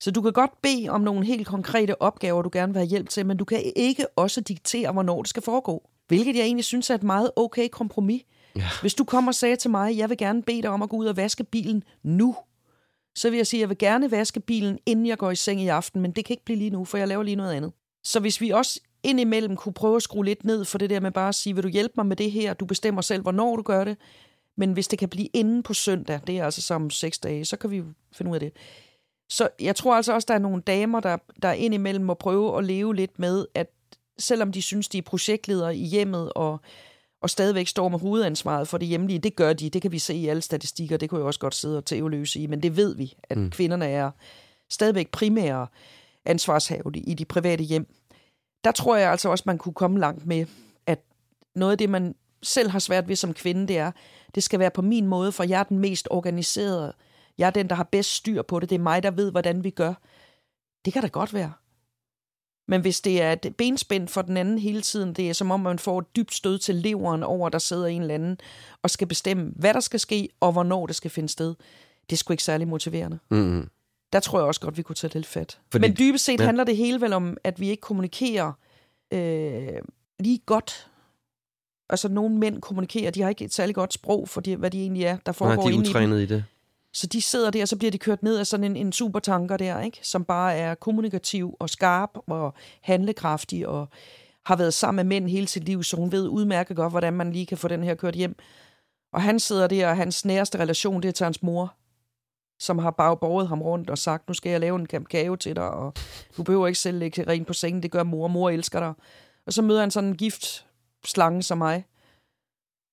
Så du kan godt bede om nogle helt konkrete opgaver, du gerne vil have hjælp til, men du kan ikke også diktere, hvornår det skal foregå. Hvilket jeg egentlig synes er et meget okay kompromis. Ja. Hvis du kommer og sagde til mig, jeg vil gerne bede dig om at gå ud og vaske bilen nu, så vil jeg sige, at jeg vil gerne vaske bilen, inden jeg går i seng i aften, men det kan ikke blive lige nu, for jeg laver lige noget andet. Så hvis vi også indimellem kunne prøve at skrue lidt ned for det der med bare at sige, vil du hjælpe mig med det her? Du bestemmer selv, hvornår du gør det. Men hvis det kan blive inden på søndag, det er altså som seks dage, så kan vi jo finde ud af det. Så jeg tror altså også, der er nogle damer, der, der indimellem må prøve at leve lidt med, at selvom de synes, de er projektledere i hjemmet og, og stadigvæk står med hovedansvaret for det hjemlige, det gør de, det kan vi se i alle statistikker, det kunne jeg også godt sidde og teoløse i, men det ved vi, at mm. kvinderne er stadigvæk primære ansvarshavende i de private hjem. Der tror jeg altså også, man kunne komme langt med, at noget af det, man selv har svært ved som kvinde, det er, det skal være på min måde, for jeg er den mest organiserede. Jeg er den, der har bedst styr på det. Det er mig, der ved, hvordan vi gør. Det kan da godt være. Men hvis det er et benspænd for den anden hele tiden, det er som om, man får et dybt stød til leveren over, der sidder en eller anden og skal bestemme, hvad der skal ske, og hvornår det skal finde sted. Det er sgu ikke særlig motiverende. Mm-hmm. Der tror jeg også godt, vi kunne tage lidt fat. Fordi- Men dybest set ja. handler det hele vel om, at vi ikke kommunikerer øh, lige godt Altså, nogle mænd kommunikerer, de har ikke et særlig godt sprog for, de, hvad de egentlig er, der Nej, foregår de er inde i i det. Så de sidder der, og så bliver de kørt ned af sådan en, en supertanker der, ikke? som bare er kommunikativ og skarp og handlekraftig og har været sammen med mænd hele sit liv, så hun ved udmærket godt, hvordan man lige kan få den her kørt hjem. Og han sidder der, og hans næreste relation, det er til hans mor, som har bare båret ham rundt og sagt, nu skal jeg lave en gave til dig, og du behøver ikke selv lægge rent på sengen, det gør mor, mor elsker dig. Og så møder han sådan en gift slange som mig,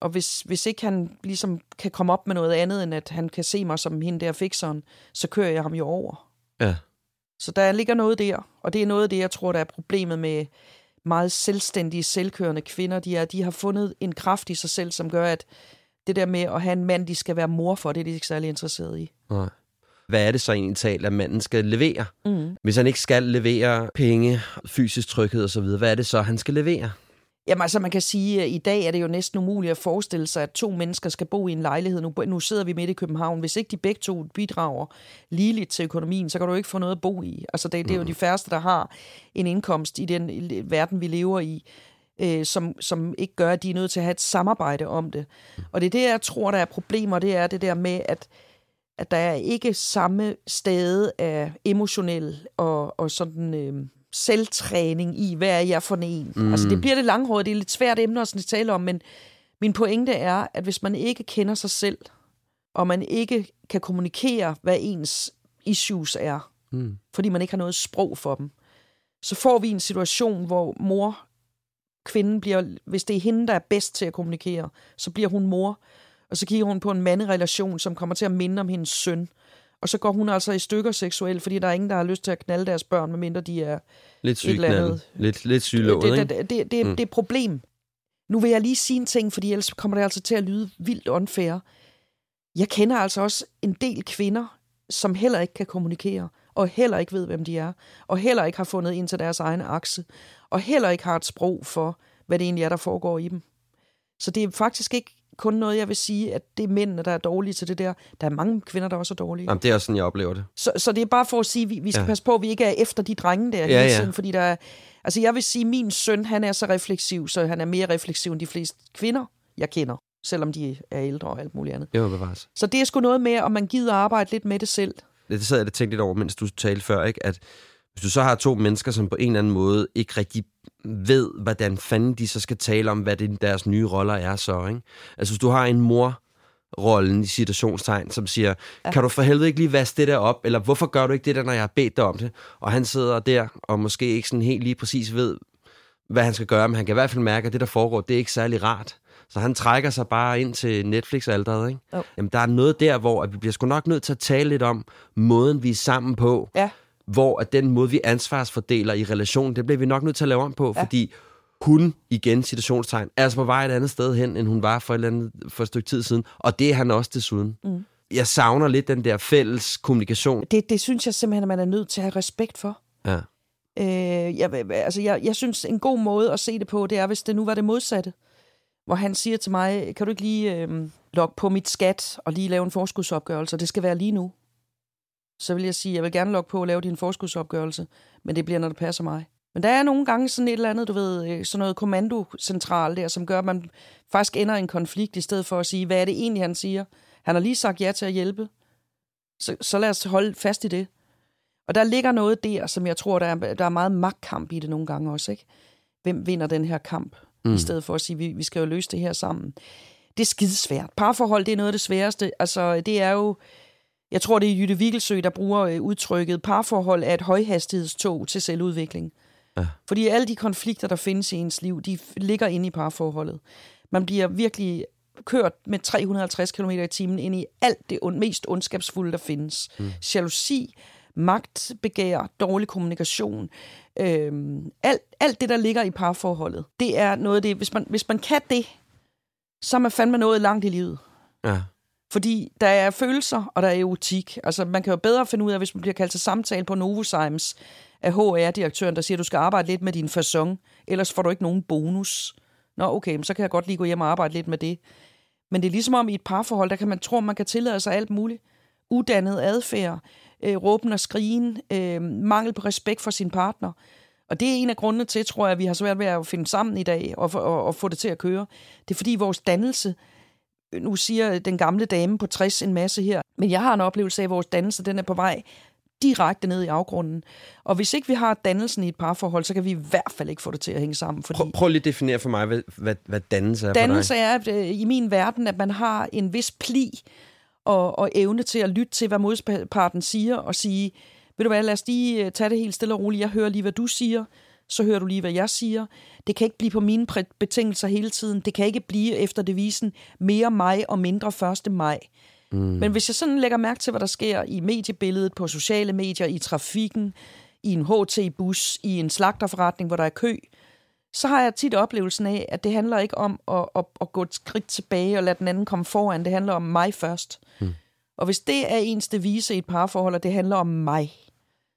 og hvis, hvis ikke han ligesom kan komme op med noget andet, end at han kan se mig som hende der fikseren, så kører jeg ham jo over. Ja. Så der ligger noget der, og det er noget af det, jeg tror, der er problemet med meget selvstændige, selvkørende kvinder. De, er, de har fundet en kraft i sig selv, som gør, at det der med at have en mand, de skal være mor for, det er de ikke særlig interesseret i. Nej. Hvad er det så egentlig talt, at manden skal levere? Mm. Hvis han ikke skal levere penge, fysisk tryghed osv., hvad er det så, han skal levere? Jamen altså, man kan sige, at i dag er det jo næsten umuligt at forestille sig, at to mennesker skal bo i en lejlighed. Nu, nu sidder vi midt i København. Hvis ikke de begge to bidrager ligeligt til økonomien, så kan du ikke få noget at bo i. Altså, det, det er jo de færreste, der har en indkomst i den verden, vi lever i, øh, som, som ikke gør, at de er nødt til at have et samarbejde om det. Og det er det, jeg tror, der er problemer, det er det der med, at at der er ikke samme sted af emotionel og, og sådan øh, selvtræning i, hvad er jeg for en. Mm. Altså det bliver det langhåret, det er lidt svært emne at sådan tale om, men min pointe er, at hvis man ikke kender sig selv, og man ikke kan kommunikere, hvad ens issues er, Mm. fordi man ikke har noget sprog for dem, så får vi en situation, hvor mor, kvinden bliver, hvis det er hende, der er bedst til at kommunikere, så bliver hun mor, og så kigger hun på en manderelation, som kommer til at minde om hendes søn. Og så går hun altså i stykker seksuelt, fordi der er ingen, der har lyst til at knalde deres børn, medmindre de er Lidt et eller andet. Lidt, lidt sygelåget, det, ikke? det, det, det, Mm. det er et problem. Nu vil jeg lige sige en ting, fordi ellers kommer det altså til at lyde vildt unfair. Jeg kender altså også en del kvinder, som heller ikke kan kommunikere, og heller ikke ved, hvem de er, og heller ikke har fundet ind til deres egen akse, og heller ikke har et sprog for, hvad det egentlig er, der foregår i dem. Så det er faktisk ikke kun noget, jeg vil sige, at det er mændene, der er dårlige til det der. Der er mange kvinder, der også er dårlige. Jamen, det er også sådan, jeg oplever det. Så, så det er bare for at sige, at vi, vi skal Ja. ja. passe på, at vi ikke er efter de drenge der Ja, hele ja. tiden, fordi der er, altså jeg vil sige, at min søn, han er så refleksiv, så han er mere refleksiv end de fleste kvinder, jeg kender, selvom de er ældre og alt muligt andet. Det må bevares. Så det er sgu noget med, om man gider arbejde lidt med det selv. Det sad jeg og tænkte lidt over, mens du talte før, ikke? at hvis du så har to mennesker, som på en eller anden måde ikke rigtig ved, hvordan fanden de så skal tale om, hvad det, deres nye roller er så, ikke? Altså hvis du har en mor, rollen i situationstegn, som siger, ja. kan du for helvede ikke lige vaske det der op, eller hvorfor gør du ikke det der, når jeg har bedt dig om det? Og han sidder der, og måske ikke sådan helt lige præcis ved, hvad han skal gøre, men han kan i hvert fald mærke, at det, der foregår, det er ikke særlig rart. Så han trækker sig bare ind til Netflix-alderet, ikke? Jo. Jamen, der er noget der, hvor at vi bliver sgu nok nødt til at tale lidt om måden, vi er sammen på, Ja. Hvor at den måde, vi ansvarsfordeler i relationen, det bliver vi nok nødt til at lave om på, ja. Fordi hun, igen citationstegn, er altså på vej et andet sted hen, end hun var for et, eller andet, for et stykke tid siden. Og det er han også desuden. Mm. Jeg savner lidt den der fælles kommunikation. Det, det synes jeg simpelthen, at man er nødt til at have respekt for. Ja. Øh, jeg, altså jeg, jeg synes, en god måde at se det på, det er, hvis det nu var det modsatte. Hvor han siger til mig, kan du ikke lige øh, logge på mit skat og lige lave en forskudsopgørelse, det skal være lige nu. Så vil jeg sige, jeg vil gerne logge på og lave din forskudsopgørelse, men det bliver, når det passer mig. Men der er nogle gange sådan et eller andet, du ved, øh, sådan noget kommandocentral der, som gør, at man faktisk ender i en konflikt, i stedet for at sige, hvad er det egentlig, han siger? Han har lige sagt ja til at hjælpe. Så, så lad os holde fast i det. Og der ligger noget der, som jeg tror, der er, der er meget magtkamp i det nogle gange også. Ikke? Hvem vinder den her kamp? Mm. I stedet for at sige, vi, vi skal jo løse det her sammen. Det er skidesvært. Parforhold, det er noget af det sværeste. Altså, det er jo... Jeg tror, det er Jytte Vigelsø, der bruger øh, udtrykket, parforhold er et højhastighedstog til selvudvikling. Ja. Fordi alle de konflikter, der findes i ens liv, de ligger inde i parforholdet. Man bliver virkelig kørt med 350 km i timen ind i alt det ond, mest ondskabsfulde, der findes. Mm. Jalousi, magtbegær, dårlig kommunikation, øhm, alt, alt det, der ligger i parforholdet, det er noget af det, hvis man, hvis man kan det, så er man fandme nået langt i livet. Ja. Fordi der er følelser, og der er erotik. Altså, man kan jo bedre finde ud af, hvis man bliver kaldt til samtale på Novozymes af HR-direktøren, der siger, at du skal arbejde lidt med din façon, ellers får du ikke nogen bonus. Nå, okay, men så kan jeg godt lige gå hjem og arbejde lidt med det. Men det er ligesom om i et parforhold, der kan man tro, man kan tillade sig alt muligt. Uddannet adfærd, øh, råben og skrigen, øh, mangel på respekt for sin partner. Og det er en af grundene til, tror jeg, at vi har svært ved at finde sammen i dag og, og, og få det til at køre. Det er fordi vores dannelse, nu siger den gamle dame på 60 en masse her, men jeg har en oplevelse af, at vores dannelse den er på vej direkte ned i afgrunden. Og hvis ikke vi har dannelsen i et parforhold, så kan vi i hvert fald ikke få det til at hænge sammen. Fordi Prøv, prøv lige at definere for mig, hvad, hvad, hvad dannelse er dannelse for dig. er øh, i min verden, at man har en vis pli og, og evne til at lytte til, hvad modparten siger, og sige, ved du hvad, lad os lige øh, tage det helt stille og roligt. Jeg hører lige, hvad du siger, så hører du lige, hvad jeg siger. Det kan ikke blive på mine betingelser hele tiden. Det kan ikke blive efter devisen mere mig og mindre 1. maj. Mm. Men hvis jeg sådan lægger mærke til, hvad der sker i mediebilledet, på sociale medier, i trafikken, i en HT-bus, i en slagterforretning, hvor der er kø, så har jeg tit oplevelsen af, at det handler ikke om at, at, at gå et skridt tilbage og lade den anden komme foran. Det handler om mig først. Mm. Og hvis det er ens devise i et parforhold, og det handler om mig,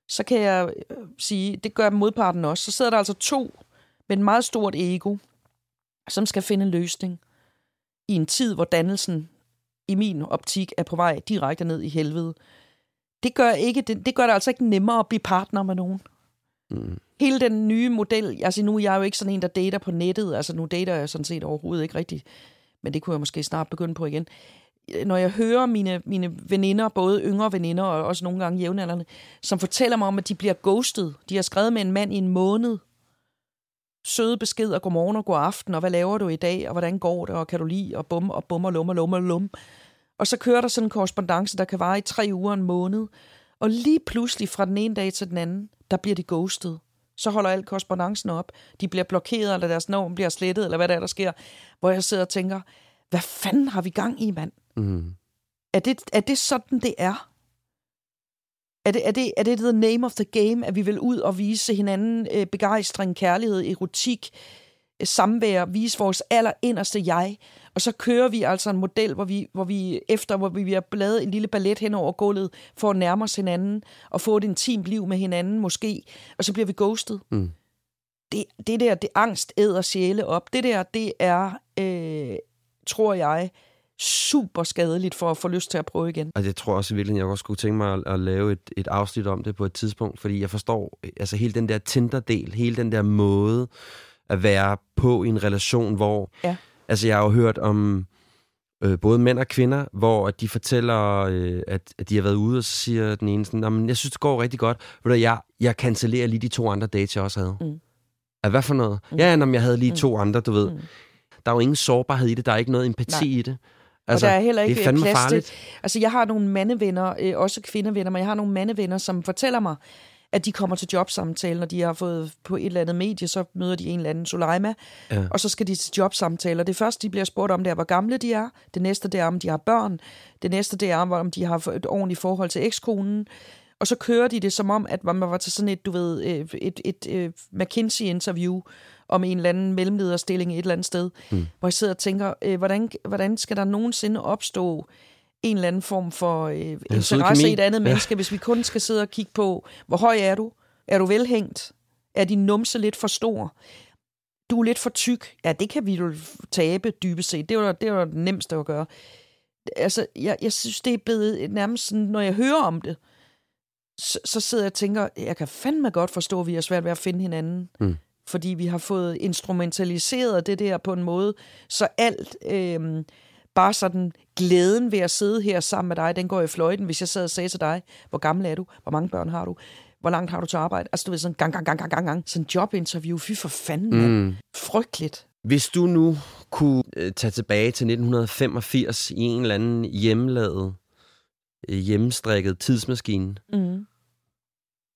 så kan jeg øh, sige, det gør modparten også. Så sidder der altså to med et meget stort ego, som skal finde en løsning i en tid, hvor dannelsen i min optik er på vej direkte ned i helvede. Det gør, ikke, det, det gør det altså ikke nemmere at blive partner med nogen. Mm. Hele den nye model, altså nu er jeg jo ikke sådan en, der dater på nettet, altså nu dater jeg sådan set overhovedet ikke rigtigt, men det kunne jeg måske snart begynde på igen. Øh, når jeg hører mine, mine veninder, både yngre veninder og også nogle gange jævnaldrende, som fortæller mig om, at de bliver ghostet. De har skrevet med en mand i en måned. Søde beskeder, godmorgen og god aften, og hvad laver du i dag, og hvordan går det, og kan du lide, og bum, og bum, og lum, og lum, og lum. Og så kører der sådan en korrespondence, der kan vare i tre uger, en måned. Og lige pludselig fra den ene dag til den anden, der bliver de ghostet. Så holder alt korrespondancen op. De bliver blokeret, eller deres navn bliver slettet, eller hvad der er, der sker. Hvor jeg sidder og tænker, hvad fanden har vi gang i, mand? Mm. Er det, er det sådan, det er? Er det, er, det, er det the name of the game, at vi vil ud og vise hinanden øh, begejstring, kærlighed, erotik, øh, samvær, vise vores allerinderste jeg, og så kører vi altså en model, hvor vi, hvor vi efter, hvor vi har bladet en lille ballet hen over gulvet, for at nærme os hinanden, og få et intimt liv med hinanden måske, og så bliver vi ghostet. Mm. Det, det der, det angst æder sjæle op. Det der, det er, øh, tror jeg, super skadeligt for at få lyst til at prøve igen. Og jeg tror også virkelig, jeg også skulle tænke mig at, at lave et, et afsnit om det på et tidspunkt, fordi jeg forstår altså hele den der Tinder-del, hele den der måde at være på i en relation, hvor... Ja. Altså, jeg har jo hørt om øh, både mænd og kvinder, hvor de fortæller, øh, at, at de har været ude, og så siger den ene sådan, men jeg synes, det går rigtig godt. Ved du, jeg, jeg cancellerer lige de to andre dates, jeg også havde. Mm. Ja, hvad for noget? Mm. Ja, når jeg havde lige to andre, du ved. Mm. Der er jo ingen sårbarhed i det, der er ikke noget empati Nej. i det. Altså, og der er heller ikke det er plads farligt. til... Altså, jeg har nogle mandevenner, øh, også kvindevenner, men jeg har nogle mandevenner, som fortæller mig, at de kommer til jobsamtale, når de har fået på et eller andet medie, så møder de en eller anden Soleima, Ja. og så skal de til jobsamtaler. Det første, de bliver spurgt om, det er, hvor gamle de er. Det næste, det er, om de har børn. Det næste, det er, om de har et ordentligt forhold til ekskonen. Og så kører de det som om, at man var til sådan et, du ved, øh, et, et, et McKinsey-interview om en eller anden mellemlederstilling et eller andet sted, mm. hvor jeg sidder og tænker, øh, hvordan, hvordan skal der nogensinde opstå en eller anden form for øh, interesse i et andet Ja. menneske, hvis vi kun skal sidde og kigge på, hvor høj er du? Er du velhængt? Er din numse lidt for stor? Du er lidt for tyk. Ja, det kan vi jo tabe dybest set. Det var det var det nemmeste at gøre. Altså, jeg, jeg synes, det er blevet nærmest sådan, når jeg hører om det, så, så sidder jeg og tænker, jeg kan fandme godt forstå, at vi har svært ved at finde hinanden. Mm. Fordi vi har fået instrumentaliseret det der på en måde, så alt, øh, bare sådan glæden ved at sidde her sammen med dig, den går i fløjten, hvis jeg sad og sagde til dig, hvor gammel er du, hvor mange børn har du, hvor langt har du til arbejde? Altså du ved, sådan gang, gang, gang, gang, gang, gang. Sådan jobinterview, fy for fanden, mm. Mm. Frygteligt. Hvis du nu kunne øh, tage tilbage til 1985 i en eller anden hjemmelavet, øh, hjemmestrikket tidsmaskine, Mm.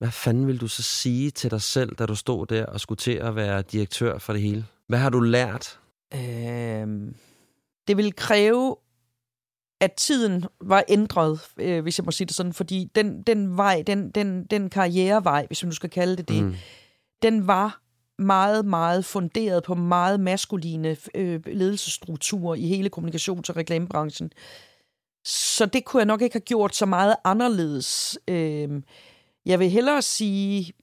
Hvad fanden vil du så sige til dig selv, da du stod der og skulle til at være direktør for det hele? Hvad har du lært? Øhm, det vil kræve, at tiden var ændret, øh, hvis jeg må sige det sådan, fordi den, den vej, den, den, den karrierevej, hvis man nu skal kalde det det, Mm. den var meget, meget funderet på meget maskuline øh, ledelsesstrukturer i hele kommunikations- og reklamebranchen. Så det kunne jeg nok ikke have gjort så meget anderledes. Øh, jeg vil hellere sige,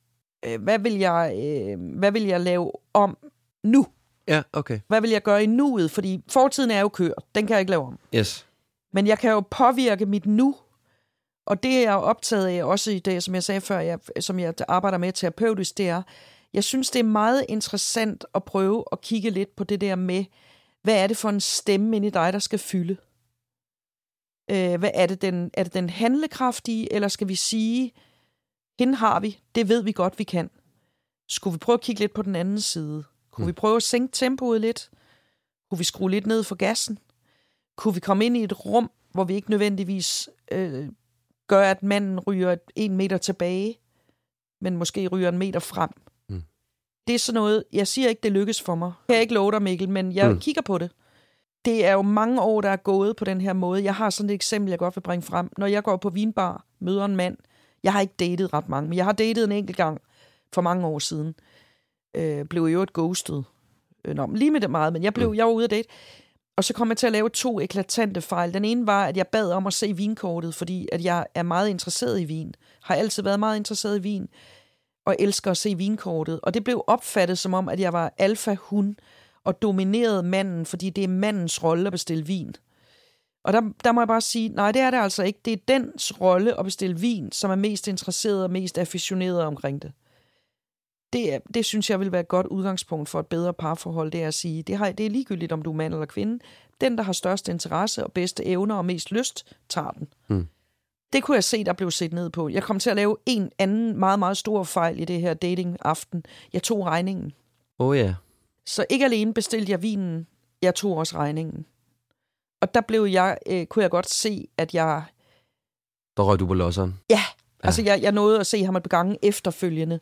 øh, hvad, vil jeg, øh, hvad vil jeg lave om nu? Ja, okay. Hvad vil jeg gøre i nuet? Fordi fortiden er jo kørt. Den kan jeg ikke lave om. Yes. Men jeg kan jo påvirke mit nu. Og det er jeg optaget af også i det, som jeg sagde før, jeg, som jeg arbejder med terapeutisk, det er, Jeg synes, det er meget interessant at prøve at kigge lidt på det der med, hvad er det for en stemme inde i dig, der skal fylde? Øh, hvad er det, den, er det den handlekraftige, eller skal vi sige, hende har vi, det ved vi godt, vi kan. Skulle vi prøve at kigge lidt på den anden side? Kunne mm. vi prøve at sænke tempoet lidt? Kunne vi skrue lidt ned for gassen? Kunne vi komme ind i et rum, hvor vi ikke nødvendigvis øh, gør, at manden ryger en meter tilbage, men måske ryger en meter frem? Mm. Det er sådan noget, jeg siger ikke, det lykkes for mig. Jeg kan ikke love dig, Mikkel, men jeg mm. kigger på det. Det er jo mange år, der er gået på den her måde. Jeg har sådan et eksempel, jeg godt vil bringe frem. Når jeg går på vinbar, møder en mand, jeg har ikke datet ret mange, men jeg har datet en enkelt gang for mange år siden. Øh, blev jo et ghostet. Øh, nå, lige med det meget, men jeg, blev, mm. jeg var ude at date. Og så kom jeg til at lave to eklatante fejl. Den ene var, at jeg bad om at se vinkortet, fordi at jeg er meget interesseret i vin. Har altid været meget interesseret i vin, og elsker at se vinkortet. Og det blev opfattet som om, at jeg var alfa-hun, og dominerede manden, fordi det er mandens rolle at bestille vin. Og der, der må jeg bare sige, nej, det er det altså ikke. Det er dens rolle at bestille vin, som er mest interesseret og mest afficioneret omkring det. Det, er, det synes jeg vil være et godt udgangspunkt for et bedre parforhold, det er at sige, det, har, det er ligegyldigt, om du er mand eller kvinde. Den, der har størst interesse og bedste evner og mest lyst, tager den. Mm. Det kunne jeg se, der blev set ned på. Jeg kom til at lave en anden meget, meget stor fejl i det her dating-aften. Jeg tog regningen. Oh ja. Yeah. Så ikke alene bestilte jeg vinen, jeg tog også regningen. Og der blev jeg, øh, kunne jeg godt se, at jeg... Der røg du på losseren? Ja, ja. altså jeg, jeg nåede at se ham et gange efterfølgende.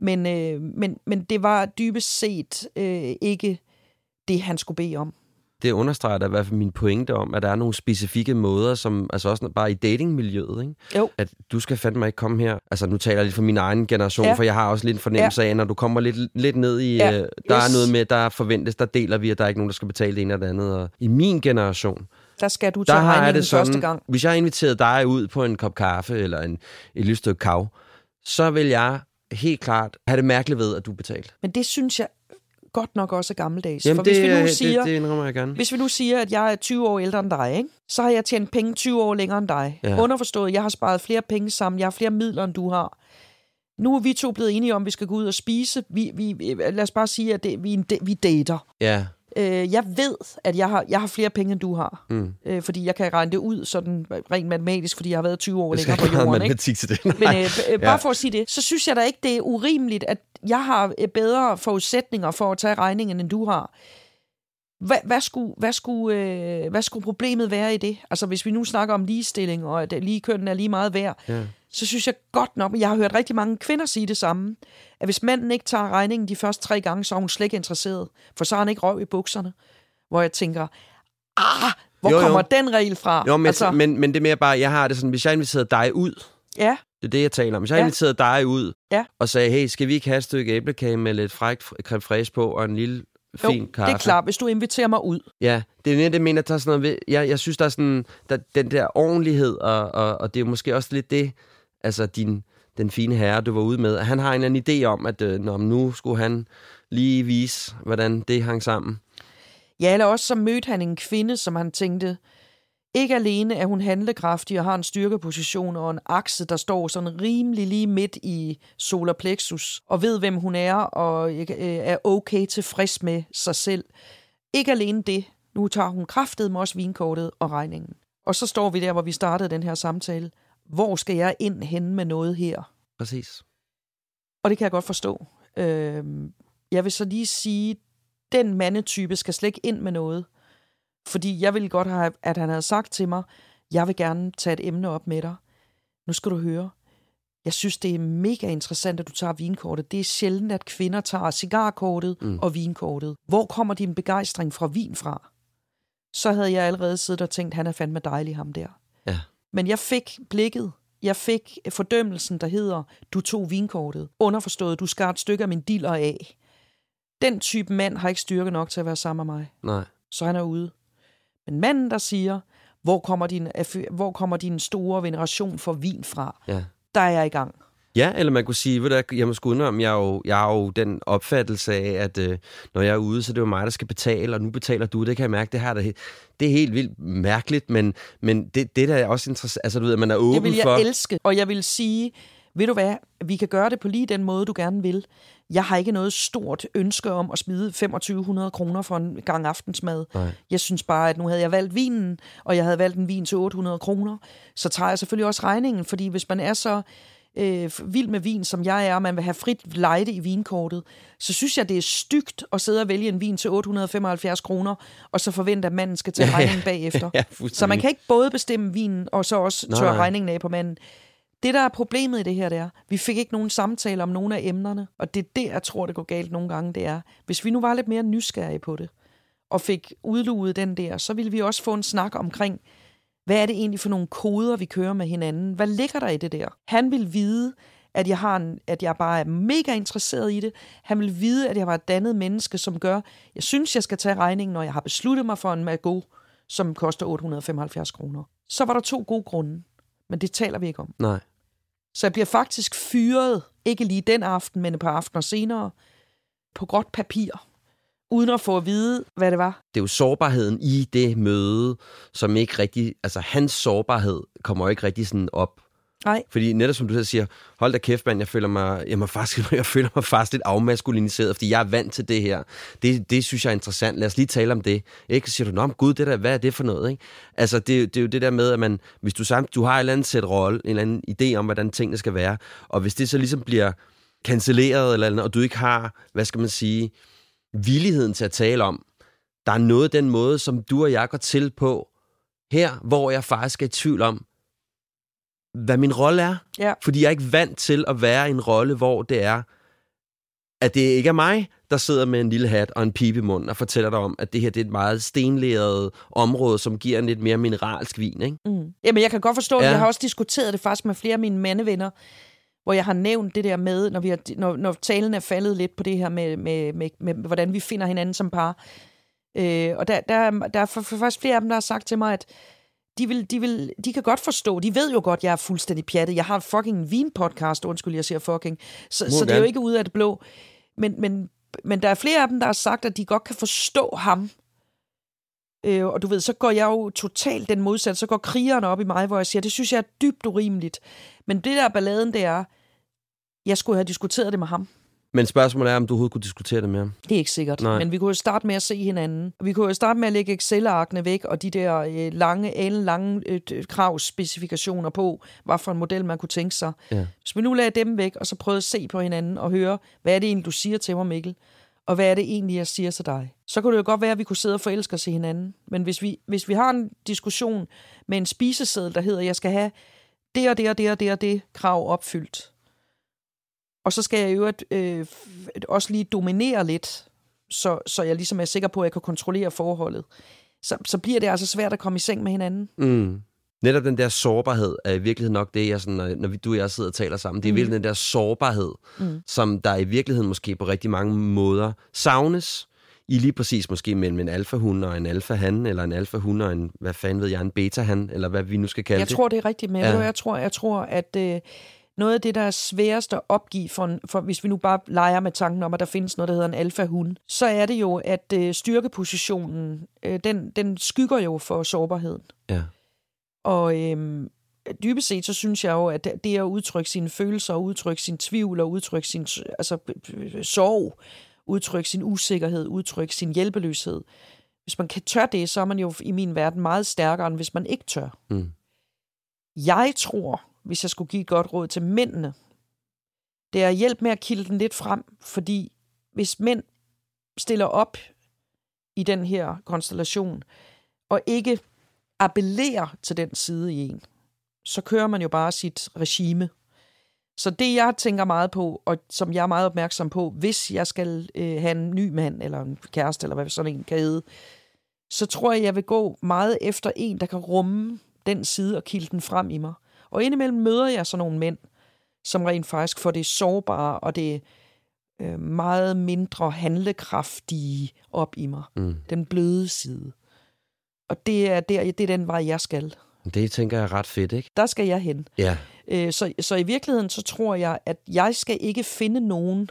Men, øh, men, men det var dybest set øh, ikke det, han skulle bede om det understreger da i hvert fald min pointe om, at der er nogle specifikke måder, som altså også bare i datingmiljøet, ikke? Jo. at du skal fandme ikke komme her. Altså nu taler jeg lidt for min egen generation, ja. for jeg har også lidt en fornemmelse ja. af, når du kommer lidt, lidt ned i, ja. øh, der yes. er noget med, der forventes, der deler vi, at der er ikke nogen, der skal betale det ene eller det andet. Og i min generation, der skal du tage der har jeg det sådan, første gang. Hvis jeg inviteret dig ud på en kop kaffe eller en, et lille stykke kav, så vil jeg helt klart have det mærkeligt ved, at du betalte. Men det synes jeg godt nok også er gammeldags. Jamen, For hvis det, vi nu siger, det, det jeg gerne. Hvis vi nu siger, at jeg er 20 år ældre end dig, ikke? så har jeg tjent penge 20 år længere end dig. Ja. Underforstået, jeg har sparet flere penge sammen, jeg har flere midler, end du har. Nu er vi to blevet enige om, at vi skal gå ud og spise. Vi, vi, lad os bare sige, at det, vi, vi dater. Ja. Øh, jeg ved, at jeg har, jeg har flere penge, end du har. Mm. Øh, fordi jeg kan regne det ud sådan rent matematisk, fordi jeg har været 20 år længere på jorden. Ikke? til det. Men øh, øh, bare ja. for at sige det, så synes jeg da ikke, det er urimeligt, at jeg har øh, bedre forudsætninger for at tage regningen, end du har. Hvad, hvad, skulle, hvad, skulle, øh, hvad skulle problemet være i det? Altså hvis vi nu snakker om ligestilling, og at lige kønnen er lige meget værd, ja. Så synes jeg godt nok, jeg har hørt rigtig mange kvinder sige det samme, at hvis manden ikke tager regningen de første tre gange, så er hun slet ikke interesseret, for så har han ikke røv i bukserne. Hvor jeg tænker, ah, hvor jo, kommer jo. den regel fra? Jo, men, altså, men, men det er mere bare, jeg har det sådan, hvis jeg inviterer dig ud, ja. det er det, jeg taler om. Hvis jeg ja. inviterede dig ud, ja. og sagde, hey, skal vi ikke have et stykke æblekage med lidt frækt creme fraiche på, og en lille fin jo, kaffe. det er klart, hvis du inviterer mig ud. Ja, det er mere det, mener, der er sådan noget ved, jeg, jeg synes, der er sådan, der, den der ordentlighed, og, og, og det er måske også lidt det, altså din, den fine herre, du var ude med, han har en eller anden idé om, at øh, når, nu skulle han lige vise, hvordan det hang sammen. Ja, eller også så mødte han en kvinde, som han tænkte, ikke alene er hun handlekraftig og har en styrkeposition og en akse, der står sådan rimelig lige midt i solar plexus, og ved, hvem hun er, og øh, er okay tilfreds med sig selv. Ikke alene det. Nu tager hun kraftet med os vinkortet og regningen. Og så står vi der, hvor vi startede den her samtale. Hvor skal jeg ind hen med noget her? Præcis. Og det kan jeg godt forstå. Øh, jeg vil så lige sige, den mandetype skal slet ikke ind med noget. Fordi jeg ville godt have, at han havde sagt til mig, jeg vil gerne tage et emne op med dig. Nu skal du høre. Jeg synes, det er mega interessant, at du tager vinkortet. Det er sjældent, at kvinder tager cigarkortet mm. og vinkortet. Hvor kommer din begejstring fra vin fra? Så havde jeg allerede siddet og tænkt, han er fandme dejlig, ham der. Men jeg fik blikket. Jeg fik fordømmelsen, der hedder, du tog vinkortet. Underforstået, du skar et stykke af min diller af. Den type mand har ikke styrke nok til at være sammen med mig. Nej. Så han er ude. Men manden, der siger, hvor kommer din, hvor kommer din store veneration for vin fra? Ja. Der er jeg i gang. Ja, eller man kunne sige, ved du, jeg må sgu om, jeg er jo, jeg har jo den opfattelse af, at øh, når jeg er ude, så det er jo mig, der skal betale, og nu betaler du, det kan jeg mærke, det her det, det er helt vildt mærkeligt, men, men det, det der er også interessant, altså du ved, at man er åben for... Det vil jeg for... elske, og jeg vil sige, ved du hvad, vi kan gøre det på lige den måde, du gerne vil. Jeg har ikke noget stort ønske om at smide 2500 kroner for en gang aftensmad. Nej. Jeg synes bare, at nu havde jeg valgt vinen, og jeg havde valgt en vin til 800 kroner. Så tager jeg selvfølgelig også regningen, fordi hvis man er så øh, vild med vin, som jeg er, og man vil have frit lejde i vinkortet, så synes jeg, det er stygt at sidde og vælge en vin til 875 kroner, og så forvente, at manden skal tage regningen bagefter. Ja, så man kan ikke både bestemme vinen, og så også tørre nej. regningen af på manden. Det, der er problemet i det her, det er, vi fik ikke nogen samtale om nogle af emnerne, og det er det, jeg tror, det går galt nogle gange, det er, hvis vi nu var lidt mere nysgerrige på det, og fik udluet den der, så ville vi også få en snak omkring, hvad er det egentlig for nogle koder, vi kører med hinanden? Hvad ligger der i det der? Han vil vide, at jeg, har en, at jeg bare er mega interesseret i det. Han vil vide, at jeg var et dannet menneske, som gør, jeg synes, jeg skal tage regningen, når jeg har besluttet mig for en Mago, som koster 875 kroner. Så var der to gode grunde, men det taler vi ikke om. Nej. Så jeg bliver faktisk fyret, ikke lige den aften, men et par aftener senere, på gråt papir, uden at få at vide, hvad det var. Det er jo sårbarheden i det møde, som ikke rigtig... Altså, hans sårbarhed kommer ikke rigtig sådan op. Nej, Fordi netop som du selv siger, hold da kæft, mand, jeg føler mig, jeg, må faktisk, jeg føler mig faktisk lidt afmaskuliniseret, fordi jeg er vant til det her. Det, det synes jeg er interessant. Lad os lige tale om det. Ikke? Så siger du, nå, men gud, det der, hvad er det for noget? Ikke? Altså, det, det er jo det der med, at man, hvis du, samt, du har et eller andet sæt rolle, en eller anden idé om, hvordan tingene skal være, og hvis det så ligesom bliver cancelleret, eller, andet, og du ikke har, hvad skal man sige, villigheden til at tale om, der er noget den måde, som du og jeg går til på her, hvor jeg faktisk er i tvivl om, hvad min rolle er. Ja. Fordi jeg er ikke vant til at være i en rolle, hvor det er, at det ikke er mig, der sidder med en lille hat og en pipe i munden og fortæller dig om, at det her det er et meget stenlæret område, som giver en lidt mere mineralsk vin. Ikke? Mm. Jamen, jeg kan godt forstå. Ja. Jeg har også diskuteret det faktisk med flere af mine mandevenner, hvor jeg har nævnt det der med, når, vi har, når, når talen er faldet lidt på det her med, med, med, med hvordan vi finder hinanden som par. Øh, og der, der, der er for, for faktisk flere af dem, der har sagt til mig, at de, vil, de, vil, de kan godt forstå, de ved jo godt, jeg er fuldstændig pjattet. Jeg har en fucking vinpodcast, undskyld, jeg siger fucking. Så, så det er jo ikke ud af det blå. Men, men, men der er flere af dem, der har sagt, at de godt kan forstå ham. Øh, og du ved, så går jeg jo totalt den modsatte. Så går krigerne op i mig, hvor jeg siger, det synes jeg er dybt urimeligt. Men det der balladen, det er, jeg skulle have diskuteret det med ham. Men spørgsmålet er, om du overhovedet kunne diskutere det med ham. Det er ikke sikkert. Nej. Men vi kunne jo starte med at se hinanden. Vi kunne jo starte med at lægge Excel-arkene væk, og de der øh, lange, lange øh, kravspecifikationer på, hvad for en model man kunne tænke sig. Ja. Hvis vi nu lagde dem væk, og så prøvede at se på hinanden og høre, hvad er det egentlig, du siger til mig, Mikkel? Og hvad er det egentlig, jeg siger til dig? Så kunne det jo godt være, at vi kunne sidde og forelske os i hinanden. Men hvis vi, hvis vi har en diskussion med en spiseseddel, der hedder, jeg skal have det og det og det og det og det krav opfyldt, og så skal jeg jo øh, også lige dominere lidt, så, så jeg ligesom er sikker på, at jeg kan kontrollere forholdet. Så, så bliver det altså svært at komme i seng med hinanden. Mm. Netop den der sårbarhed er i virkeligheden nok det, jeg sådan, når, når du og jeg sidder og taler sammen. Det er mm. virkelig den der sårbarhed, mm. som der i virkeligheden måske på rigtig mange måder savnes i lige præcis måske mellem en alfahund og en alfahan, eller en alfahund og en, hvad fanden ved jeg, en betahan, eller hvad vi nu skal kalde Jeg det. tror, det er rigtigt med. Ja. Jeg tror, jeg tror, at øh, noget af det, der er sværest at opgive, for, for hvis vi nu bare leger med tanken om, at der findes noget, der hedder en alfahund, så er det jo, at øh, styrkepositionen, øh, den, den skygger jo for sårbarheden. Ja. Og øhm, dybest set, så synes jeg jo, at det- det at udtrykke sine følelser, udtrykke sin tvivl og udtrykke sin altså, sorg, udtrykke sin usikkerhed, udtrykke sin hjælpeløshed. Hvis man kan tør det, så er man jo i min verden meget stærkere, end hvis man ikke tør. Mm. Jeg tror, hvis jeg skulle give et godt råd til mændene, det er at hjælpe med at kilde den lidt frem, fordi hvis mænd stiller op i den her konstellation, og ikke appellerer til den side i en, så kører man jo bare sit regime. Så det, jeg tænker meget på, og som jeg er meget opmærksom på, hvis jeg skal øh, have en ny mand, eller en kæreste, eller hvad sådan en kan hedde, så tror jeg, jeg vil gå meget efter en, der kan rumme den side og kilde den frem i mig. Og indimellem møder jeg sådan nogle mænd, som rent faktisk får det sårbare og det øh, meget mindre handlekraftige op i mig. Mm. Den bløde side. Og det er, der, det er den vej, jeg skal. Det tænker jeg er ret fedt, ikke? Der skal jeg hen. Ja. Øh, så, så i virkeligheden, så tror jeg, at jeg skal ikke finde nogen.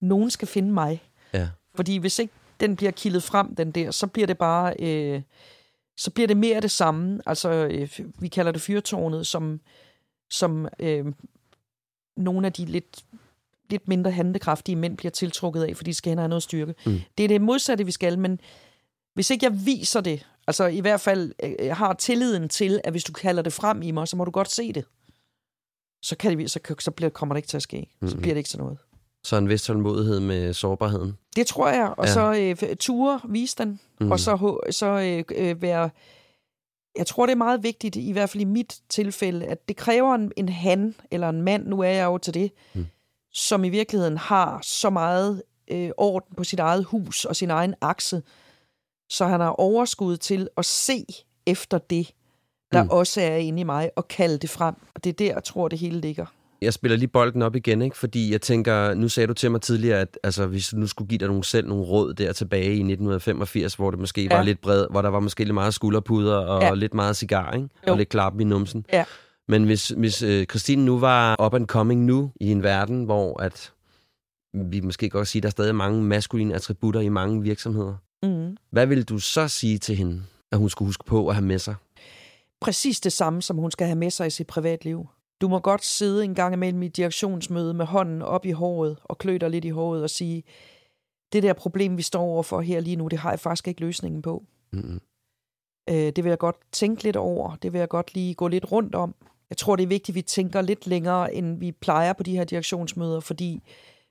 Nogen skal finde mig. Ja. Fordi hvis ikke den bliver kildet frem, den der, så bliver det bare... Øh, så bliver det mere af det samme. Altså, øh, vi kalder det fyrtårnet, som, som øh, nogle af de lidt, lidt mindre handekraftige mænd bliver tiltrukket af, fordi de skal have noget styrke. Mm. Det er det modsatte, vi skal, men hvis ikke jeg viser det, altså i hvert fald øh, har tilliden til, at hvis du kalder det frem i mig, så må du godt se det. Så, kan det, så, så bliver, kommer det ikke til at ske. Mm-hmm. Så bliver det ikke til noget. Så en vis tålmodighed med sårbarheden. Det tror jeg. Og ja. så øh, ture, vise den. Mm. Og så, så øh, øh, være... Jeg tror, det er meget vigtigt, i hvert fald i mit tilfælde, at det kræver en, en han eller en mand, nu er jeg jo til det, mm. som i virkeligheden har så meget øh, orden på sit eget hus og sin egen akse, så han har overskud til at se efter det, der mm. også er inde i mig, og kalde det frem. Og det er der, jeg tror, det hele ligger. Jeg spiller lige bolden op igen, ikke? fordi jeg tænker, nu sagde du til mig tidligere, at altså, hvis du nu skulle give dig nogle, selv nogle råd der tilbage i 1985, hvor det måske ja. var lidt bred, hvor der var måske lidt meget skulderpuder og ja. lidt meget cigar, ikke? og lidt klap i numsen. Ja. Men hvis, hvis øh, Christine nu var up and coming nu i en verden, hvor at vi måske godt sige, at der er stadig mange maskuline attributter i mange virksomheder. Mm. Hvad vil du så sige til hende, at hun skulle huske på at have med sig? Præcis det samme, som hun skal have med sig i sit privatliv. Du må godt sidde en gang imellem i direktionsmøde med hånden op i håret og klø dig lidt i håret og sige, det der problem, vi står overfor her lige nu, det har jeg faktisk ikke løsningen på. Mm-hmm. Øh, det vil jeg godt tænke lidt over. Det vil jeg godt lige gå lidt rundt om. Jeg tror, det er vigtigt, at vi tænker lidt længere, end vi plejer på de her direktionsmøder, fordi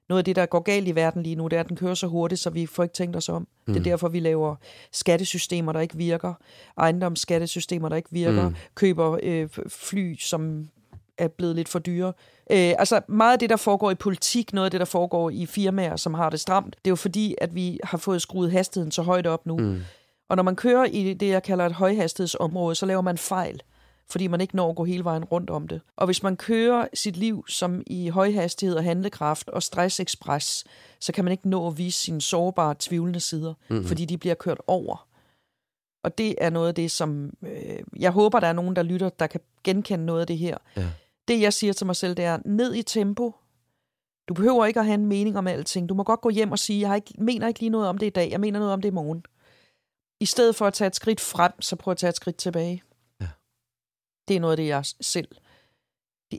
noget af det, der går galt i verden lige nu, det er, at den kører så hurtigt, så vi får ikke tænkt os om. Mm. Det er mm. derfor, vi laver skattesystemer, der ikke virker, ejendomsskattesystemer, der ikke virker, mm. køber øh, fly, som er blevet lidt for dyre. Øh, altså meget af det, der foregår i politik, noget af det, der foregår i firmaer, som har det stramt, det er jo fordi, at vi har fået skruet hastigheden så højt op nu. Mm. Og når man kører i det, jeg kalder et højhastighedsområde, så laver man fejl fordi man ikke når at gå hele vejen rundt om det. Og hvis man kører sit liv som i højhastighed og handlekraft og stressekspres, så kan man ikke nå at vise sine sårbare, tvivlende sider, mm-hmm. fordi de bliver kørt over. Og det er noget af det, som øh, jeg håber, der er nogen, der lytter, der kan genkende noget af det her. Ja. Det, jeg siger til mig selv, det er ned i tempo. Du behøver ikke at have en mening om alting. Du må godt gå hjem og sige, jeg har ikke, mener ikke lige noget om det i dag, jeg mener noget om det i morgen. I stedet for at tage et skridt frem, så prøv at tage et skridt tilbage. Det er noget af det, jeg selv...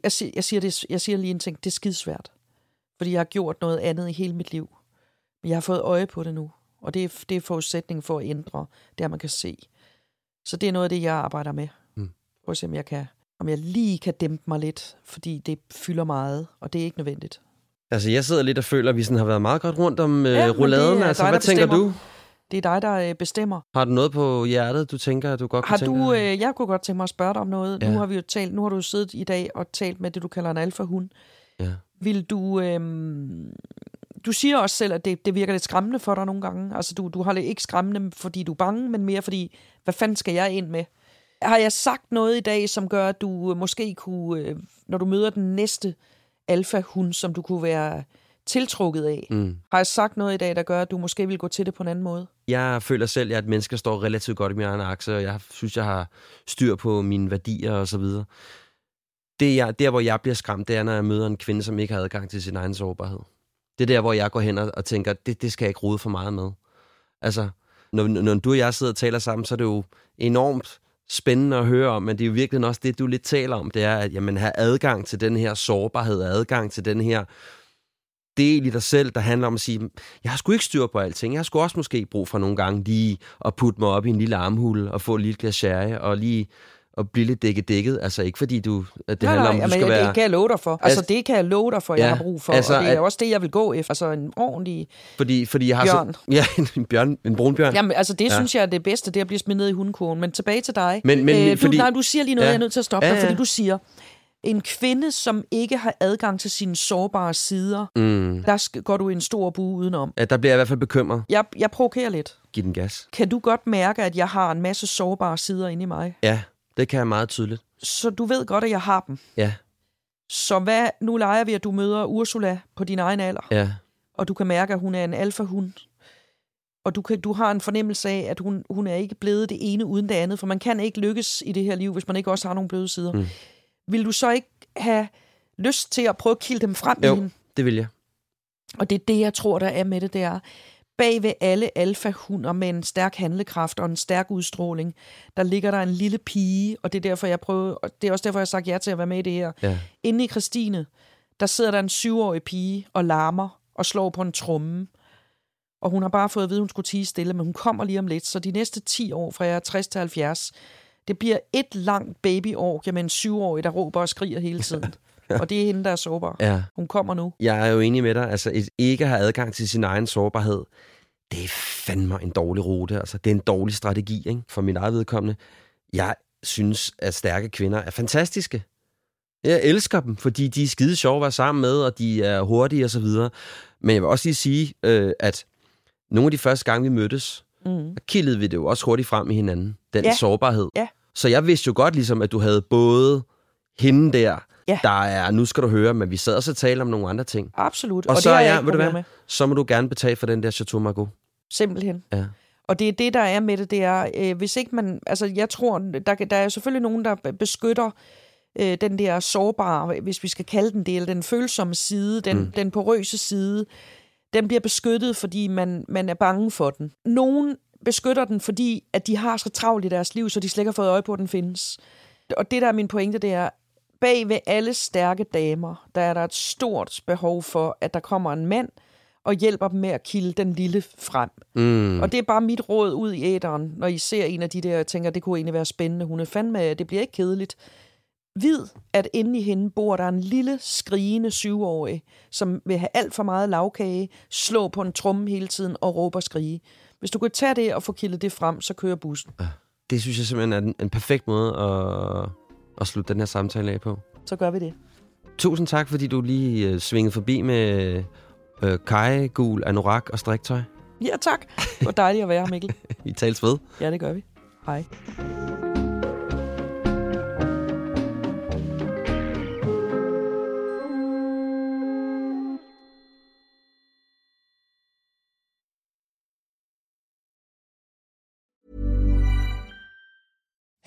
Jeg, siger, jeg, siger det, jeg siger lige en ting, det er skidesvært. Fordi jeg har gjort noget andet i hele mit liv. Men jeg har fået øje på det nu. Og det er, det er forudsætningen for at ændre, det er, man kan se. Så det er noget af det, jeg arbejder med. Mm. Prøv at se, om jeg, kan, om jeg lige kan dæmpe mig lidt, fordi det fylder meget, og det er ikke nødvendigt. Altså, jeg sidder lidt og føler, at vi sådan har været meget godt rundt om øh, ja, rouladen. Altså, dig, hvad tænker du? Det er dig, der øh, bestemmer. Har du noget på hjertet, du tænker, at du godt har kunne du, tænke øh, Jeg kunne godt tænke mig at spørge dig om noget. Ja. Nu har vi jo talt, nu har du siddet i dag og talt med det, du kalder en alfahund. Ja. Vil du... Øh, du siger også selv, at det, det virker lidt skræmmende for dig nogle gange. Altså, du, du har det ikke skræmmende, fordi du er bange, men mere fordi, hvad fanden skal jeg ind med? Har jeg sagt noget i dag, som gør, at du måske kunne, øh, når du møder den næste alfahund, som du kunne være tiltrukket af. Mm. Har jeg sagt noget i dag, der gør, at du måske vil gå til det på en anden måde? Jeg føler selv, at jeg er et menneske, der står relativt godt i min egen akse, og jeg synes, jeg har styr på mine værdier og så videre. Det, jeg, der, hvor jeg bliver skræmt, det er, når jeg møder en kvinde, som ikke har adgang til sin egen sårbarhed. Det er der, hvor jeg går hen og, og tænker, det, det skal jeg ikke rode for meget med. Altså, når, når du og jeg sidder og taler sammen, så er det jo enormt spændende at høre om, men det er jo virkelig også det, du lidt taler om, det er at jamen, have adgang til den her sårbarhed, adgang til den her del i dig selv, der handler om at sige, jeg har sgu ikke styr på alting. Jeg har sgu også måske brug for nogle gange lige at putte mig op i en lille armhul og få et lille glas sherry og lige at blive lidt dækket dækket. Altså ikke fordi du, at det nej, handler om, nej, du skal være... det kan jeg love dig for. Altså, altså det kan jeg love dig for, ja, jeg har brug for. Altså, og det er at, også det, jeg vil gå efter. Altså en ordentlig fordi, fordi jeg har bjørn. Så, ja, en, bjørn, en brun bjørn. Jamen altså det ja. synes jeg er det bedste, det er at blive smidt ned i hundekurven. Men tilbage til dig. Men, men, øh, du, fordi, nej, du siger lige noget, ja, jeg er nødt til at stoppe ja, dig, fordi du siger, en kvinde, som ikke har adgang til sine sårbare sider, mm. der går du en stor bue udenom. Ja, der bliver jeg i hvert fald bekymret. Jeg, jeg provokerer lidt. Giv den gas. Kan du godt mærke, at jeg har en masse sårbare sider inde i mig? Ja, det kan jeg meget tydeligt. Så du ved godt, at jeg har dem? Ja. Så hvad, nu leger vi, at du møder Ursula på din egen alder. Ja. Og du kan mærke, at hun er en alfahund. Og du, kan, du har en fornemmelse af, at hun, hun er ikke blevet det ene uden det andet. For man kan ikke lykkes i det her liv, hvis man ikke også har nogle bløde sider. Mm vil du så ikke have lyst til at prøve at kilde dem frem jo, i hende? det vil jeg. Og det er det, jeg tror, der er med det, det er, bag ved alle alfahunder med en stærk handlekraft og en stærk udstråling, der ligger der en lille pige, og det er derfor, jeg prøver, og det er også derfor, jeg har sagt ja til at være med i det her. Ja. Inde i Christine, der sidder der en syvårig pige og larmer og slår på en tromme. Og hun har bare fået at vide, at hun skulle tige stille, men hun kommer lige om lidt. Så de næste 10 år, fra jeg er 60 til 70, det bliver et langt babyår med en syvårig, der råber og skriger hele tiden. og det er hende, der er sårbar. Ja. Hun kommer nu. Jeg er jo enig med dig. Altså, ikke at have adgang til sin egen sårbarhed, det er fandme en dårlig rute. Altså, det er en dårlig strategi, ikke? For min eget vedkommende. Jeg synes, at stærke kvinder er fantastiske. Jeg elsker dem, fordi de er skide sjove at være sammen med, og de er hurtige og så videre. Men jeg vil også lige sige, øh, at nogle af de første gange, vi mødtes, mm. der kildede vi det jo også hurtigt frem i hinanden. Den Ja. sårbarhed. Ja. Så jeg vidste jo godt ligesom, at du havde både hende der, Ja. der er, nu skal du høre, men vi sad også og talte om nogle andre ting. Absolut. Og, og det så har er jeg jeg, ved du hvad, med. så må du gerne betale for den der Chateau Margaux. Simpelthen. Ja. Og det er det, der er med det, det er, øh, hvis ikke man, altså jeg tror, der, der er selvfølgelig nogen, der be- beskytter øh, den der sårbare, hvis vi skal kalde den det, eller den følsomme side, den, mm. den porøse side, den bliver beskyttet, fordi man, man er bange for den. Nogen beskytter den, fordi at de har så travlt i deres liv, så de slet ikke har fået øje på, at den findes. Og det, der er min pointe, det er, bag ved alle stærke damer, der er der et stort behov for, at der kommer en mand og hjælper dem med at kilde den lille frem. Mm. Og det er bare mit råd ud i æderen, når I ser en af de der, og tænker, det kunne egentlig være spændende. Hun er fandme, det bliver ikke kedeligt. Vid, at inde i hende bor der en lille, skrigende syvårig, som vil have alt for meget lavkage, slå på en tromme hele tiden og råbe og skrige. Hvis du kan tage det og få kildet det frem, så kører bussen. Det synes jeg simpelthen er en, en perfekt måde at, at slutte den her samtale af på. Så gør vi det. Tusind tak, fordi du lige øh, svingede forbi med øh, kaj, gul, anorak og striktøj. Ja, tak. Det var dejligt at være her, Mikkel. Vi tales ved. Ja, det gør vi. Hej.